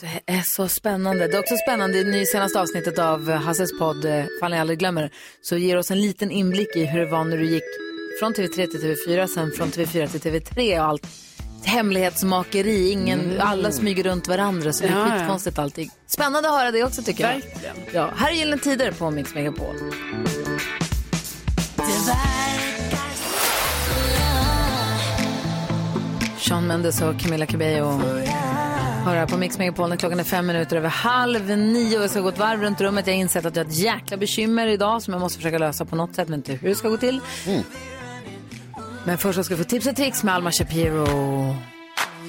Det är så spännande. Det är också spännande i ny senaste avsnittet av Hasses podd, eh, Fall ni aldrig glömmer, så ger oss en liten inblick i hur det var när du gick från TV3 till TV4, sen från TV4 till TV3 och allt hemlighetsmakeri, ingen, alla smyger runt varandra så det är Ja, ja. skitkonstigt allting. Spännande att höra det också tycker jag. Verkligen. Ja, här är Gyllene Tider på Mix Megapol. Sean Mendes och Camila Cabello hör här på Mix Megapol när klockan är fem minuter över halv nio. Jag ska gå ett varv runt rummet. Jag har insett att jag har ett jäkla bekymmer idag som jag måste försöka lösa på något sätt, men inte hur det ska gå till. Men först ska vi få tips och tricks med Alma Shapiro.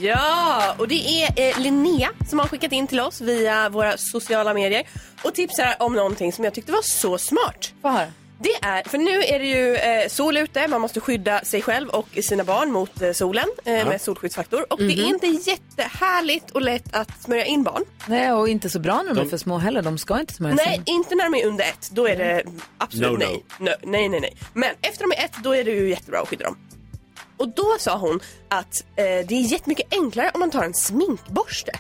Ja, och det är eh, Linnea som har skickat in till oss via våra sociala medier och tipsar om någonting som jag tyckte var så smart. Höra. Det är, för nu är det ju eh, sol ute, man måste skydda sig själv och sina barn mot eh, solen eh, med solskyddsfaktor. Och det är inte jättehärligt och lätt att smörja in barn. Nej, och inte så bra när de, är för små heller. De ska inte smörjas Nej, in. inte när de är under ett. Då är det absolut No, no. nej. No, nej. Nej, nej, Men efter de är ett, då är det ju jättebra att skydda dem. Och då sa hon att eh, det är jättemycket enklare om man tar en sminkborste.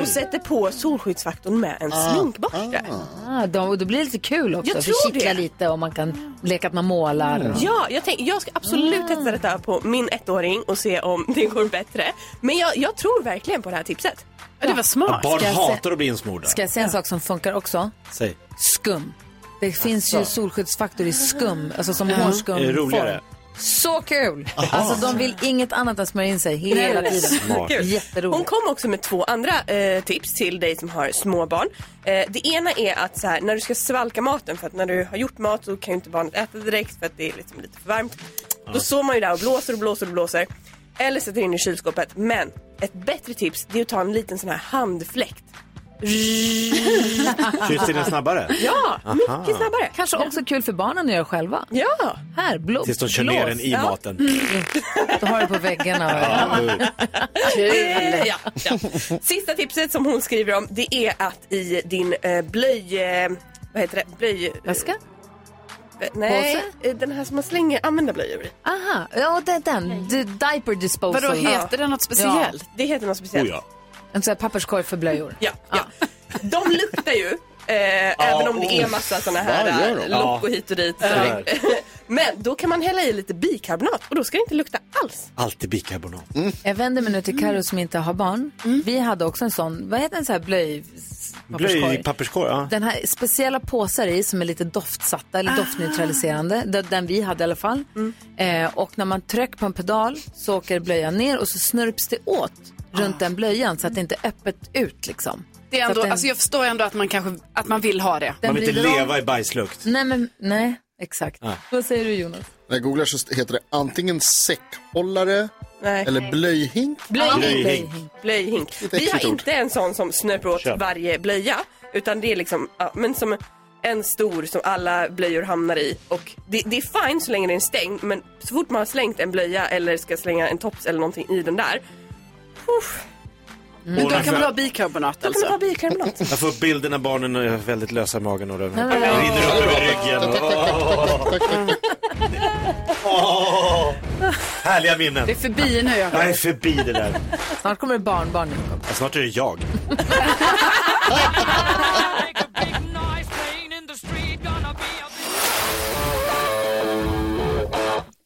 Och sätter på solskyddsfaktorn med en sminkborste. Ah, de, och då blir det lite kul också. Jag tror kittla det. lite och man kan leka att man målar. Ja, jag, tänk, jag ska absolut testa detta på min ettåring och se om det går bättre. Men jag, jag tror verkligen på det här tipset. Ja, det var smart. Barn Ska jag hatar att bli insmorda. Ska jag säga en sak som funkar också? Säg. Skum. Det finns ju solskyddsfaktor i skum, alltså som hårskum. Är det roligare? Så kul! Alltså de vill inget annat än smörja in sig hela tiden. Hon kom också med två andra eh, tips till dig som har småbarn. Eh, det ena är att så här, när du ska svalka maten, för att när du har gjort mat så kan ju inte barnet äta direkt för att det är liksom lite för varmt. Då står man ju där och blåser och blåser och blåser. Eller sätter in i kylskåpet. Men ett bättre tips det är att ta en liten sån här handfläkt. Kyss in den snabbare. Ja, mycket snabbare. Kanske också kul för barnen att göra själva. Ja. Här, blå, Tills de kör ner den i Ja. maten. Du har det på väggarna. Eh, ja, ja. Sista tipset som hon skriver om det är att i din eh, blöj... Eh, vad heter det? Blöj... Väska? Nej, eh, den här som man slänger använda blöjor i. Aha, ja det är den. D- diaper disposal. Vadå, heter det något speciellt? Det heter något speciellt. Oh, ja. En sån här papperskorg för blöjor. Ja, ja. De luktar ju. Eh, även om det är massa såna här eh, lock och hit och dit. Ja. [LAUGHS] Men då kan man hälla i lite bikarbonat och då ska det inte lukta alls. Alltid bikarbonat. Jag vänder mig nu till Karo som inte har barn. Vi hade också en sån, vad heter en sån här blöj... papperskorg? Blöj, papperskorg, ja. Den här speciella påsar i som är lite doftsatta eller doftneutraliserande. Den, vi hade i alla fall. Eh, och när man trycker på en pedal så åker blöjan ner och så snurps det åt runt den blöjan så att det inte är öppet ut liksom. Det är ändå, den- alltså jag förstår ändå att man kanske att man vill ha det. den Man vill inte leva i bajslukt. Nej, men nej, exakt. Vad säger du Jonas? När jag googlar så heter det antingen säckhållare Nej. eller blöjhink. Blöjhink. Blöjhink. Blöjhink. Vi har inte en sån som snörper åt Köp. varje blöja. Utan det är liksom, ja, men som en stor som alla blöjor hamnar i. Och det, det är fine så länge den är stängd. Men så fort man har slängt en blöja eller ska slänga en tops eller någonting i den där. Uff, Men då kan man ha bikarbonat då kan man alltså. ha bikarbonat. Jag får upp bilden när barnen är väldigt lösa i magen och det rinner upp över ryggen. Härliga minnen. Det är förbi nu. Jag Jag är förbi det där. Snart kommer det barnbarn. Jakob. Ja, Snart är det jag. [LAUGHS]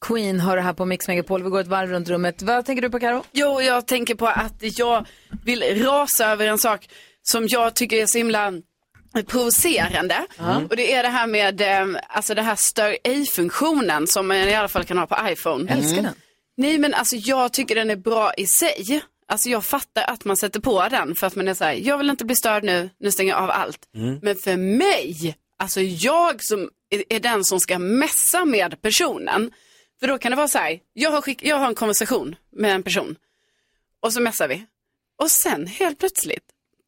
Queen det här på Mix Megapol. Vi går ett varv runt rummet. Vad tänker du på Karo? Jo, jag tänker på att jag vill rasa över en sak som jag tycker är så himla provocerande. Och det är det här med eh, alltså det här stör ej-funktionen som man i alla fall kan ha på iPhone. Älskar den. Nej men alltså jag tycker den är bra i sig. Alltså jag fattar att man sätter på den för att man är så här, jag vill inte bli störd nu, nu stänger jag av allt. Men för mig, alltså jag som är, den som ska messa med personen, för då kan det vara så här, jag har, skick, jag har en konversation med en person och så messar vi. Och sen helt plötsligt,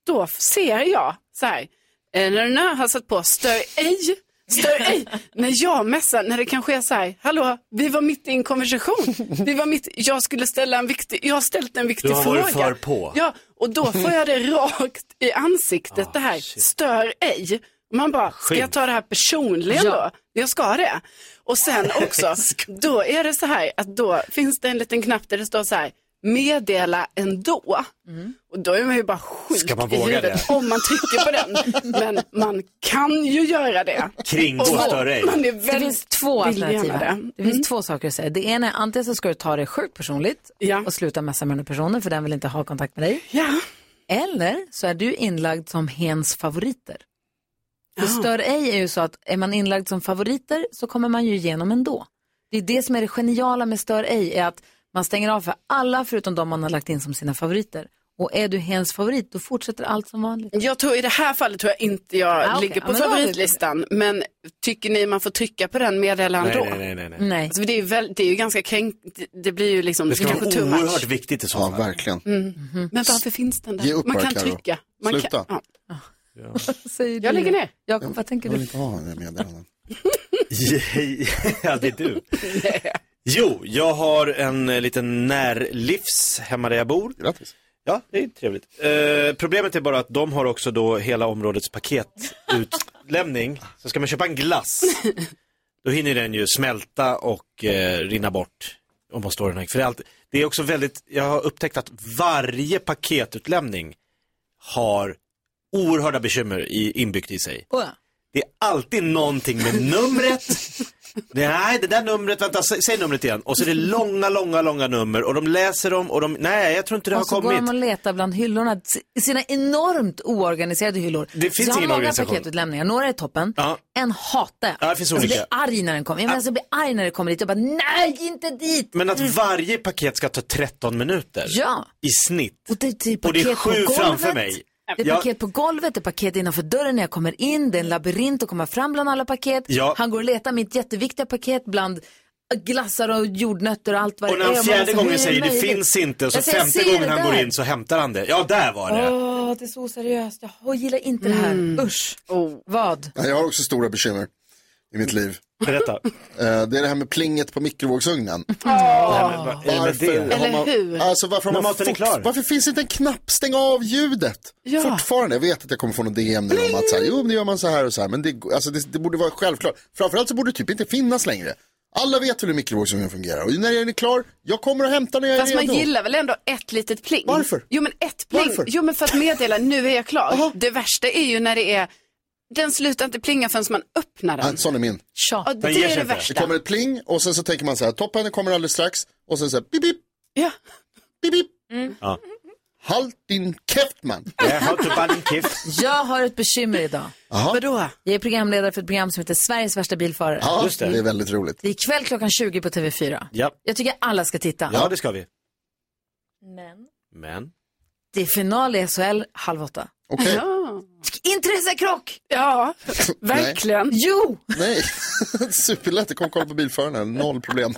då ser jag så här, eh, när den har satt på stör ej, stör ej, när jag messar, när det kanske är så här, hallå, vi var mitt i en konversation, vi var mitt, jag skulle ställa en viktig, jag har ställt en viktig Du har fråga. varit för på. Ja, och då får jag det rakt i ansiktet, det här, stör ej. Man bara, ska jag ta det här personligen Ja. då? Jag ska det. Och sen [LAUGHS] också, då är det så här att då finns det en liten knapp där det står så här, meddela ändå. Och då är man ju bara sjuk Ska man i våga huvudet det? om man trycker på den. Men man kan ju göra det. Kringgå Och man- stör ej. Det finns två alternativ här. det. Det finns två saker att säga. Det ena är antingen så ska du ta det sjukt personligt Ja. och sluta messa med den personen för den vill inte ha kontakt med dig. Ja. Eller så är du inlagd som hens favoriter. För stör ej är ju så att är man inlagd som favoriter så kommer man ju igenom ändå. Det är det som är det geniala med stör ej är att man stänger av för alla förutom de man har lagt in som sina favoriter. Och är du hens favorit då fortsätter allt som vanligt. Jag tror i det här fallet tror jag inte jag Ah, okej. ligger Ja, på men då vi favoritlistan. Men tycker ni man får trycka på den meddela Nej, ändå? nej, nej, nej, nej. Nej. Alltså, det, är ju väl, det är ju ganska kränkt, det- det blir ju liksom Det ska kanske vara too much. oerhört viktigt i så Ja, fall. verkligen. Men varför finns den där? Man kan trycka. Man Sluta. Kan, ja. [LAUGHS] Säger Jag du. lägger ner. Jakob, vad tänker Jag vill du? inte ha det meddelandet. [LAUGHS] ja, det är du. [LAUGHS] Jo, jag har en eh, liten närlivs hemma där jag bor. Grattis. Ja, det är trevligt. Eh, problemet är bara att de har också då hela områdets paketutlämning. Så ska man köpa en glass, då hinner den ju smälta och eh, rinna bort. Om man står den här. För det är, alltid, det är också väldigt, jag har upptäckt att varje paketutlämning har oerhörda bekymmer i, inbyggt i sig. Oh, ja. Det är alltid någonting med numret. Nej, det där numret, vänta, sä- säg numret igen. Och så är det långa, långa, långa nummer och de läser dem och de, nej, jag tror inte det har Och så går kommit. de och letar bland hyllorna, sina enormt oorganiserade hyllor. Det finns så jag har ingen många organisation. paketutlämningar, några är toppen, Ja. en hatar jag. Ja, det finns alltså, olika. blir arg när den kommer. Jag, menar, alltså, jag blir arg när det kommer dit. Jag bara, nej, inte dit! Men att varje paket ska ta 13 minuter Ja. i snitt. Och det, är typ Och det är sju framför mig. Det är Ja. paket på golvet, det är paket innanför dörren när jag kommer in, det är en labyrint att komma fram bland alla paket. Ja. Han går och letar mitt jätteviktiga paket bland glassar och jordnötter och allt vad Och det när är. han man fjärde så, gången säger det finns inte och så säger, femte "Jag ser gången han går där." in så hämtar han det. Ja, där var det. Åh, det är så oseriöst. Jag gillar inte det här. Usch. Oh. Vad? Jag har också stora bekymmer i mitt liv. Berätta. Eh, Det är det här med plinget på mikrovågsugnen. Är det med det? har Eller man, hur? Alltså varför har man fort, klar. Varför finns inte en knapp stäng av ljudet? Ja. Fortfarande, jag vet att jag kommer få någon DM nu om att så här, jo men det gör man så här och så här, men det, alltså, det, det borde vara självklart. Framförallt så borde det typ inte finnas längre. Alla vet hur en mikrovågsugn fungerar och när den är klar, jag kommer och hämtar när jag Fast är man redo. gillar väl ändå ett litet pling? Varför? Jo men ett pling. Varför? Jo men för att meddela, nu är jag klar. Aha. Det värsta är ju när det är, den slutar inte plinga förrän man öppnar den. Ja, sån är min. Ja, det ger är det inte. Det värsta. kommer ett pling och sen så tänker man så här, toppen kommer alldeles strax och sen så här, bip bip, Ja. bip bip. Ja. Halt din käft man. Jag har bara en kiff. Jag har ett bekymmer idag. Vadå? Jag är programledare för ett program som heter Sveriges värsta bilförare. Ja, Just det. det är väldigt roligt. Det är ikväll klockan 20 på TV4. Ja. Jag tycker alla ska titta. ja, det ska vi. Men Men. Det är final i SHL halv åtta. Okej, Ja. Intressekrock! Ja, [LAUGHS] verkligen. Jo! nej. [LAUGHS] Superlätt, jag kommer kolla på bilförarna, noll problem.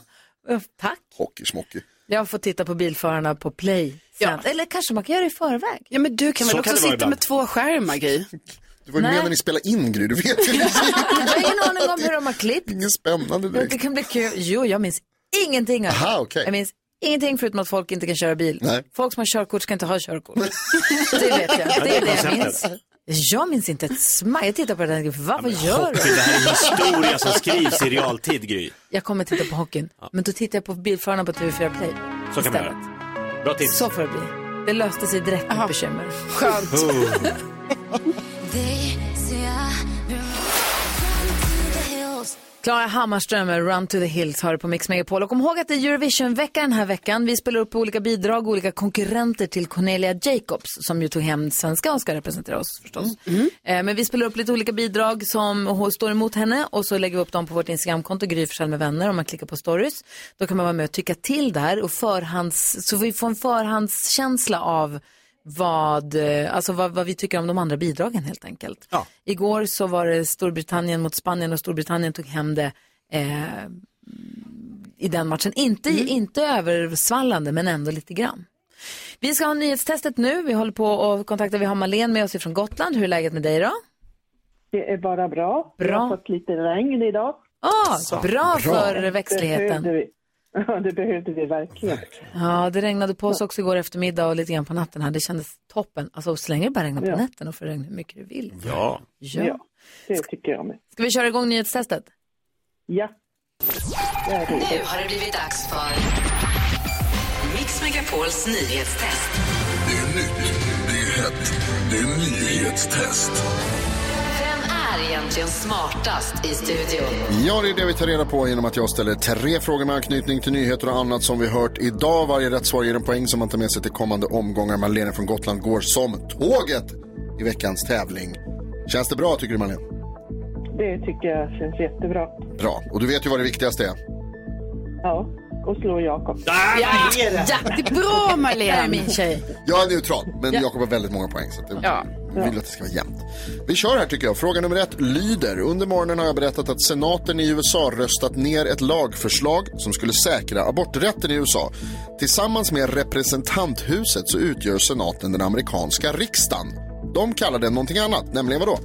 Tack. Hockey schmockey. Jag får titta på bilförarna på play sen. Eller kanske man kan göra det i förväg. Ja men du kan Så väl kan också det vara sitta ibland. med två skärmar Gry? [LAUGHS] Du var ju Nej. med när ni spelade in Gry, du vet ju. Jag har ingen aning om hur de har klippt. Inget spännande Det direkt. kan bli kul. Jo, jag minns ingenting av det. Aha, okej. Jag minns ingenting förutom att folk inte kan köra bil. Nej. Folk som har körkort ska inte ha körkort. det vet jag. Det är det jag minns. Jag minns inte ett smack. Jag tittar på det där. Vad, vad gör Hockey, du? det här är historia som skrivs i realtid, Gry. Jag kommer titta på hockeyn. Men då tittar jag på bilförarna på TV4 Play. Så kan man göra. Bra tips. Så får det bli. Det löste sig direkt med bekymmer. Skönt. [LAUGHS] Klara Hammarström med Run to the Hills har du på Mix Megapol. Och kom ihåg att det är Eurovision-vecka den här veckan. Vi spelar upp olika bidrag, olika konkurrenter till Cornelia Jacobs som ju tog hem svenska och ska representera oss förstås. Eh, Men vi spelar upp lite olika bidrag som står emot henne och så lägger vi upp dem på vårt Instagramkonto, Gry med vänner, om man klickar på stories. Då kan man vara med och tycka till där och förhands, så vi får en förhandskänsla av vad, eh, alltså vad, vad vi tycker om de andra bidragen helt enkelt. Ja. Igår så var det Storbritannien mot Spanien och Storbritannien tog hem det eh, i den matchen. Inte, inte översvallande men ändå lite grann. Vi ska ha nyhetstestet nu. Vi håller på och kontaktar, vi har Malene med oss ifrån Gotland. Hur är läget med dig då? Det är bara bra. Vi Bra. har fått lite regn idag. Ah, bra för växtligheten. Behövde vi. [LAUGHS] Ja, det behövde vi verkligen. Ja, det regnade på oss också igår eftermiddag och lite grann på natten här. Det kändes toppen. Alltså så länge det bara regnar på Ja. nätterna och får regna hur mycket du vill. Ja. Ja. Ja, det tycker jag med. Ska vi köra igång nyhetstestet? Ja. Det är det. Nu har det blivit dags för Mix Megapols nyhetstest. Det är nytt, det är hett, det är nyhetstest. Är egentligen smartast i studion? Ja, det är det vi tar reda på genom att jag ställer tre frågor med anknytning till nyheter och annat som vi hört idag. Varje rätt svar ger en poäng som man tar med sig till kommande omgångar. Marlene från Gotland går som tåget i veckans tävling. Känns det bra tycker du Marlene? Det tycker jag känns jättebra. Bra. Och du vet ju vad det viktigaste är. Ja, och slå Jakob. Ja, Det är bra det är Marlene. min tjej. Jag är neutral, men Ja. Jakob har väldigt många poäng. Så det, Ja. Jag vill att det ska vara jämnt. Vi kör här tycker jag. Fråga nummer ett lyder. Under morgonen har jag berättat att senaten i USA röstat ner ett lagförslag som skulle säkra aborträtten i USA. Tillsammans med representanthuset så utgör senaten den amerikanska riksdagen. De kallar den någonting annat, nämligen vadå?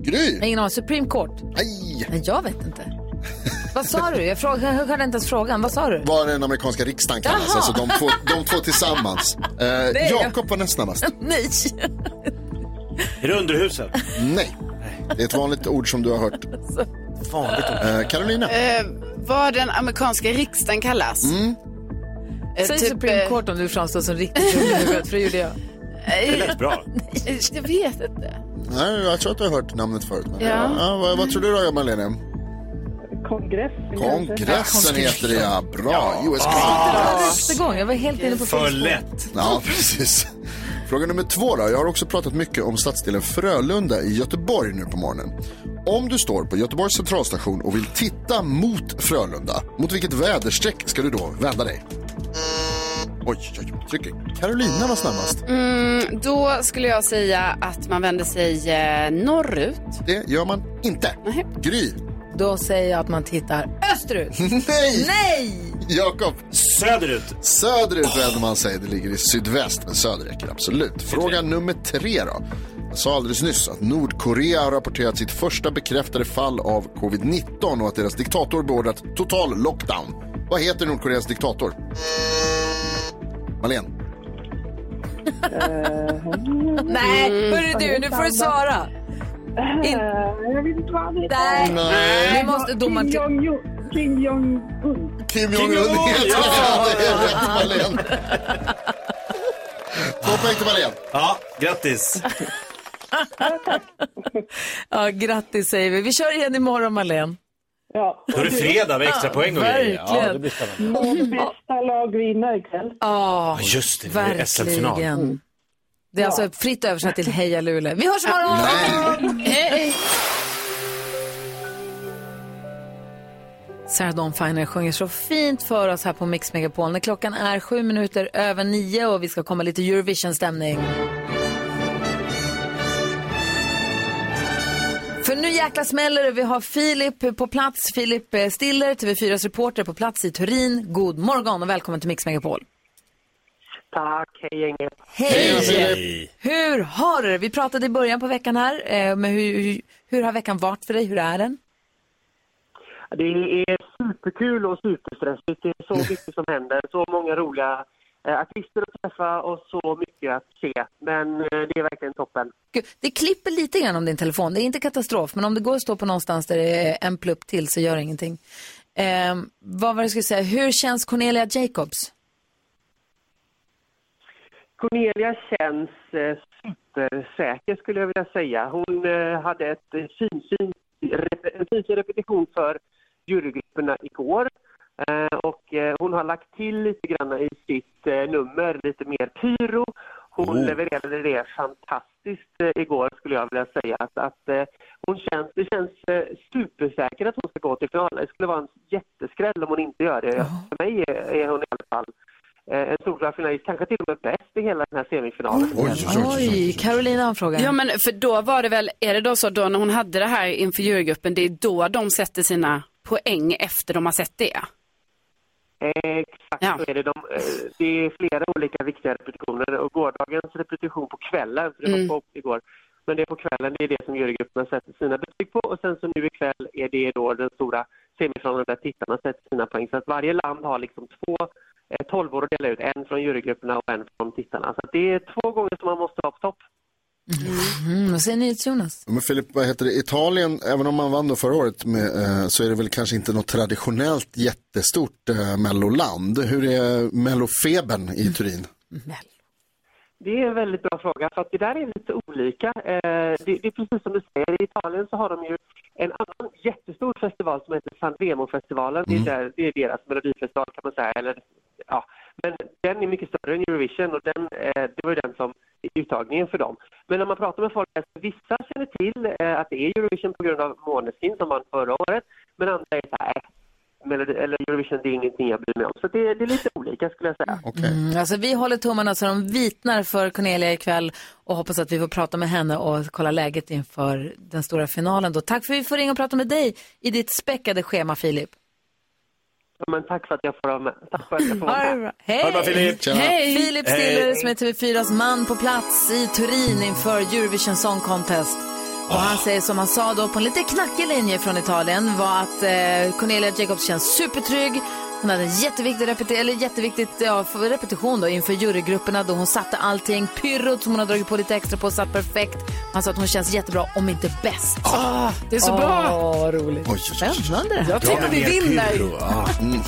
Gry! Ingen aning. Supreme Court? Nej! Nej, jag vet inte. [LAUGHS] Vad sa du? Jag, fråga, jag hörde inte ens frågan. Vad sa du? Vad den amerikanska riksdagen kallas, Jaha. alltså de två, de två tillsammans. [LAUGHS] Eh, Jakob var näst snabbast. [LAUGHS] Nej. Är det underhuset? Nej. Det är ett vanligt ord som du har hört. Vanligt ord. Eh, Carolina? Eh, vad den amerikanska riksdagen kallas? Mm. Eh, Säg typ, Supreme eh, Court om du framstår som riktigt huvudet, för det gjorde jag. Det lät bra. [LAUGHS] Jag vet inte. Nej, jag tror att du har hört namnet förut. Men, Ja. vad, vad tror du då, Marlene? Kongressen. Kongressen heter det, ja. Bra. US Det Congress. var nästa gång. Jag var helt inne på För lätt. Ja, precis. Fråga nummer två då. Jag har också pratat mycket om stadsdelen Frölunda i Göteborg nu på morgonen. Om du står på Göteborgs centralstation och vill titta mot Frölunda, mot vilket väderstreck ska du då vända dig? Oj, oj, oj. Carolina var snabbast. Mm, då skulle jag säga att man vänder sig eh, norrut. Det gör man inte. Nej. Gry. Då säger jag att man tittar österut. [LAUGHS] Nej! Nej! Jakob. Söderut. Söderut vänder man sig. Det ligger i sydväst, men söder räcker absolut. Fråga nummer tre då. Jag sa alldeles nyss att Nordkorea har rapporterat sitt första bekräftade fall av covid-19 och att deras diktator beordrat total lockdown. Vad heter Nordkoreas diktator? Malene. Nej, hörru du, nu får du svara. In... Eh, Jag vet inte vad han heter. Nej, Nej. nu måste domaren... Kim Jong-Un. Kim Jong-Un. Kim Jong-Un heter Ja. det. Det är rätt, Malene. [LAUGHS] Två poäng till Malene. Ja, grattis. [LAUGHS] Ja, grattis säger vi. Vi kör igen imorgon, Marlene. Ja. Då är det fredag med extra poäng och grejer. Ja, det blir spännande. Må bästa lag vinna ikväll. Ja, just det. Nu är det SM-final. verkligen. Det är alltså fritt översatt till Heja Luleå. Vi hörs imorgon! Hej! Sarah Dawn Finer sjunger så fint för oss här på Mix Megapol när klockan är sju minuter över nio och vi ska komma lite Eurovision-stämning. För nu jäkla smäller det. Vi har Filip på plats. Filip eh, Stiller, TV4s reporter på plats i Turin. God morgon och välkommen till Mix Megapol. Tack, hej gänget. Hej! Hej. Hur har du det? Vi pratade i början på veckan här, eh, men hur, hur, hur har veckan varit för dig? Hur är den? Det är superkul och superstressigt. Det är så [LAUGHS] mycket som händer. Så många roliga eh, artister att träffa och så mycket att se. Men eh, det är verkligen toppen. Gud, Det klipper lite grann om din telefon. Det är inte katastrof, men om det går att stå på någonstans där det är en plupp till så gör ingenting. Eh, vad var det jag skulle säga? Hur känns Cornelia Jacobs? Cornelia känns eh, supersäker skulle jag vilja säga. Hon eh, hade ett eh, finns en repetition för jurygrupperna igår. Eh, och hon har lagt till lite grann i sitt nummer, lite mer pyro. Hon Oh. levererade det fantastiskt igår skulle jag vilja säga. Att, att hon känns, det känns supersäkert att hon ska gå till final. Det skulle vara en jätteskräll om hon inte gör det. För mig är, hon i alla fall en solklar finalist, kanske till och med bäst i hela den här semifinalen. Oj, Carolina har en fråga. Ja men för då var det väl, är det då så då när hon hade det här inför jurygruppen, det är då de sätter sina poäng efter de har sett det? Eh, Exakt så är det. De, eh, det är flera olika viktiga repetitioner och gårdagens repetition på kvällen, för det var Mm. igår, men det är på kvällen, det är det som jurygrupperna sätter sina betyg på och sen så nu ikväll är det då den stora semifinalen där tittarna sätter sina poäng. Så att varje land har liksom två eh, tolvor att dela ut, en från jurygrupperna och en från tittarna. Så att det är två gånger som man måste vara på topp. Mm, vad säger ni Jonas? Men Filip, vad heter det? Italien, även om man vann då förra året med, eh, så är det väl kanske inte något traditionellt jättestort eh, melloland. Hur är mellofebern i Turin? Det är en väldigt bra fråga, för att det där är lite olika. Eh, det, det är precis som du säger, i Italien så har de ju en annan jättestor festival som heter San Remo-festivalen. Det, är där, det är deras melodifestival kan man säga. Eller, ja. Men den är mycket större än Eurovision och den, eh, det var ju den som är uttagningen för dem. Men när man pratar med folk, så vissa känner till eh, att det är Eurovision på grund av Måneskin som vann förra året, men andra är så här, "Äh, Melodi, eller Eurovision det är ingenting jag bryr mig om. Så det, det är lite olika skulle jag säga. Mm, alltså vi håller tummarna så de vitnar för Cornelia ikväll och hoppas att vi får prata med henne och kolla läget inför den stora finalen. Då. Tack för att vi får ringa och prata med dig i ditt späckade schema, Filip. Ja, men tack för att jag får vara med. Tack för att jag får vara med. Hej! Bra, Filip. Tjena. Hej! Filip Stiller Hej. som är TV4s man på plats i Turin inför Eurovision Song Contest. Och han säger som han sa då på en lite knackig linje från Italien var att eh, Cornelia Jacobs känns supertrygg. Hon hade en jätteviktig, repeti- eller jätteviktigt ja, repetition då inför jurygrupperna då hon satte allting. Pyrrot som hon har dragit på lite extra på satt perfekt. Han sa att hon känns jättebra, om inte bäst. Ah, det är så bra. Åh, roligt. Spännande. Jag tycker vi vinner. Mm.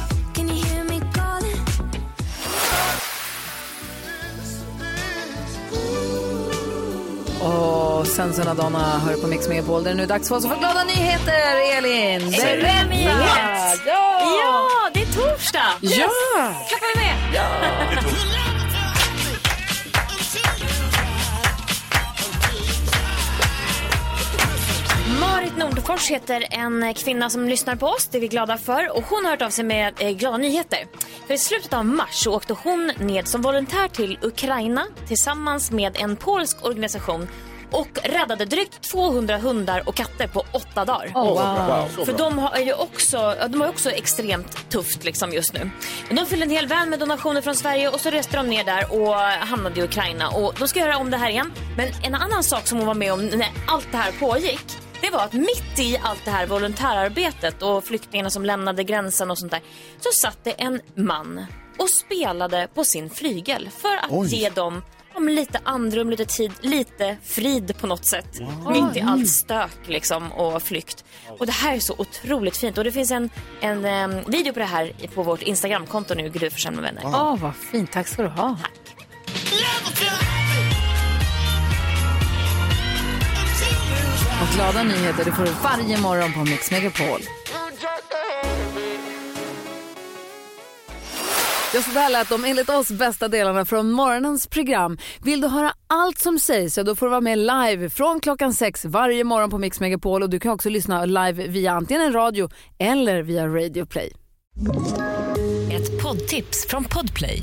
Och sen så Donna hör på Mix Megapol. Det är nu dags för oss att få glada nyheter, Elin. Nyhet. Ja! ja, det är torsdag. Ja! Klappar vi med? Marit Nordfors heter en kvinna som lyssnar på oss, det är vi glada för. Och hon har hört av sig med eh, glada nyheter. För i slutet av mars så åkte hon ned som volontär till Ukraina tillsammans med en polsk organisation och räddade drygt 200 hundar och katter på åtta dagar. Oh, wow. Wow, så För de har ju också, de har också extremt tufft liksom just nu. Men de fyllde en hel vän med donationer från Sverige och så reste de ner där och hamnade i Ukraina. Och de ska göra om det här igen. Men en annan sak som hon var med om när allt det här pågick det var att mitt i allt det här volontärarbetet och flyktingarna som lämnade gränsen och sånt där så satt det en man och spelade på sin flygel för att Oj. ge dem men lite andrum, lite tid, lite frid på något sätt. Wow. Mitt i allt stök liksom och flykt. Och det här är så otroligt fint. Och det finns en, en em, video på det här på vårt Instagramkonto nu, Gry Forssell med vänner. Åh, vad fint. Tack ska du ha. Och glada nyheter det får du varje morgon på Mix Megapol. Ja, så där lät de enligt oss bästa delarna från morgonens program. Vill du höra allt som sägs så då får du vara med live från klockan sex varje morgon på Mix Megapol och du kan också lyssna live via antingen en radio eller via Radio Play. Ett poddtips från Podplay.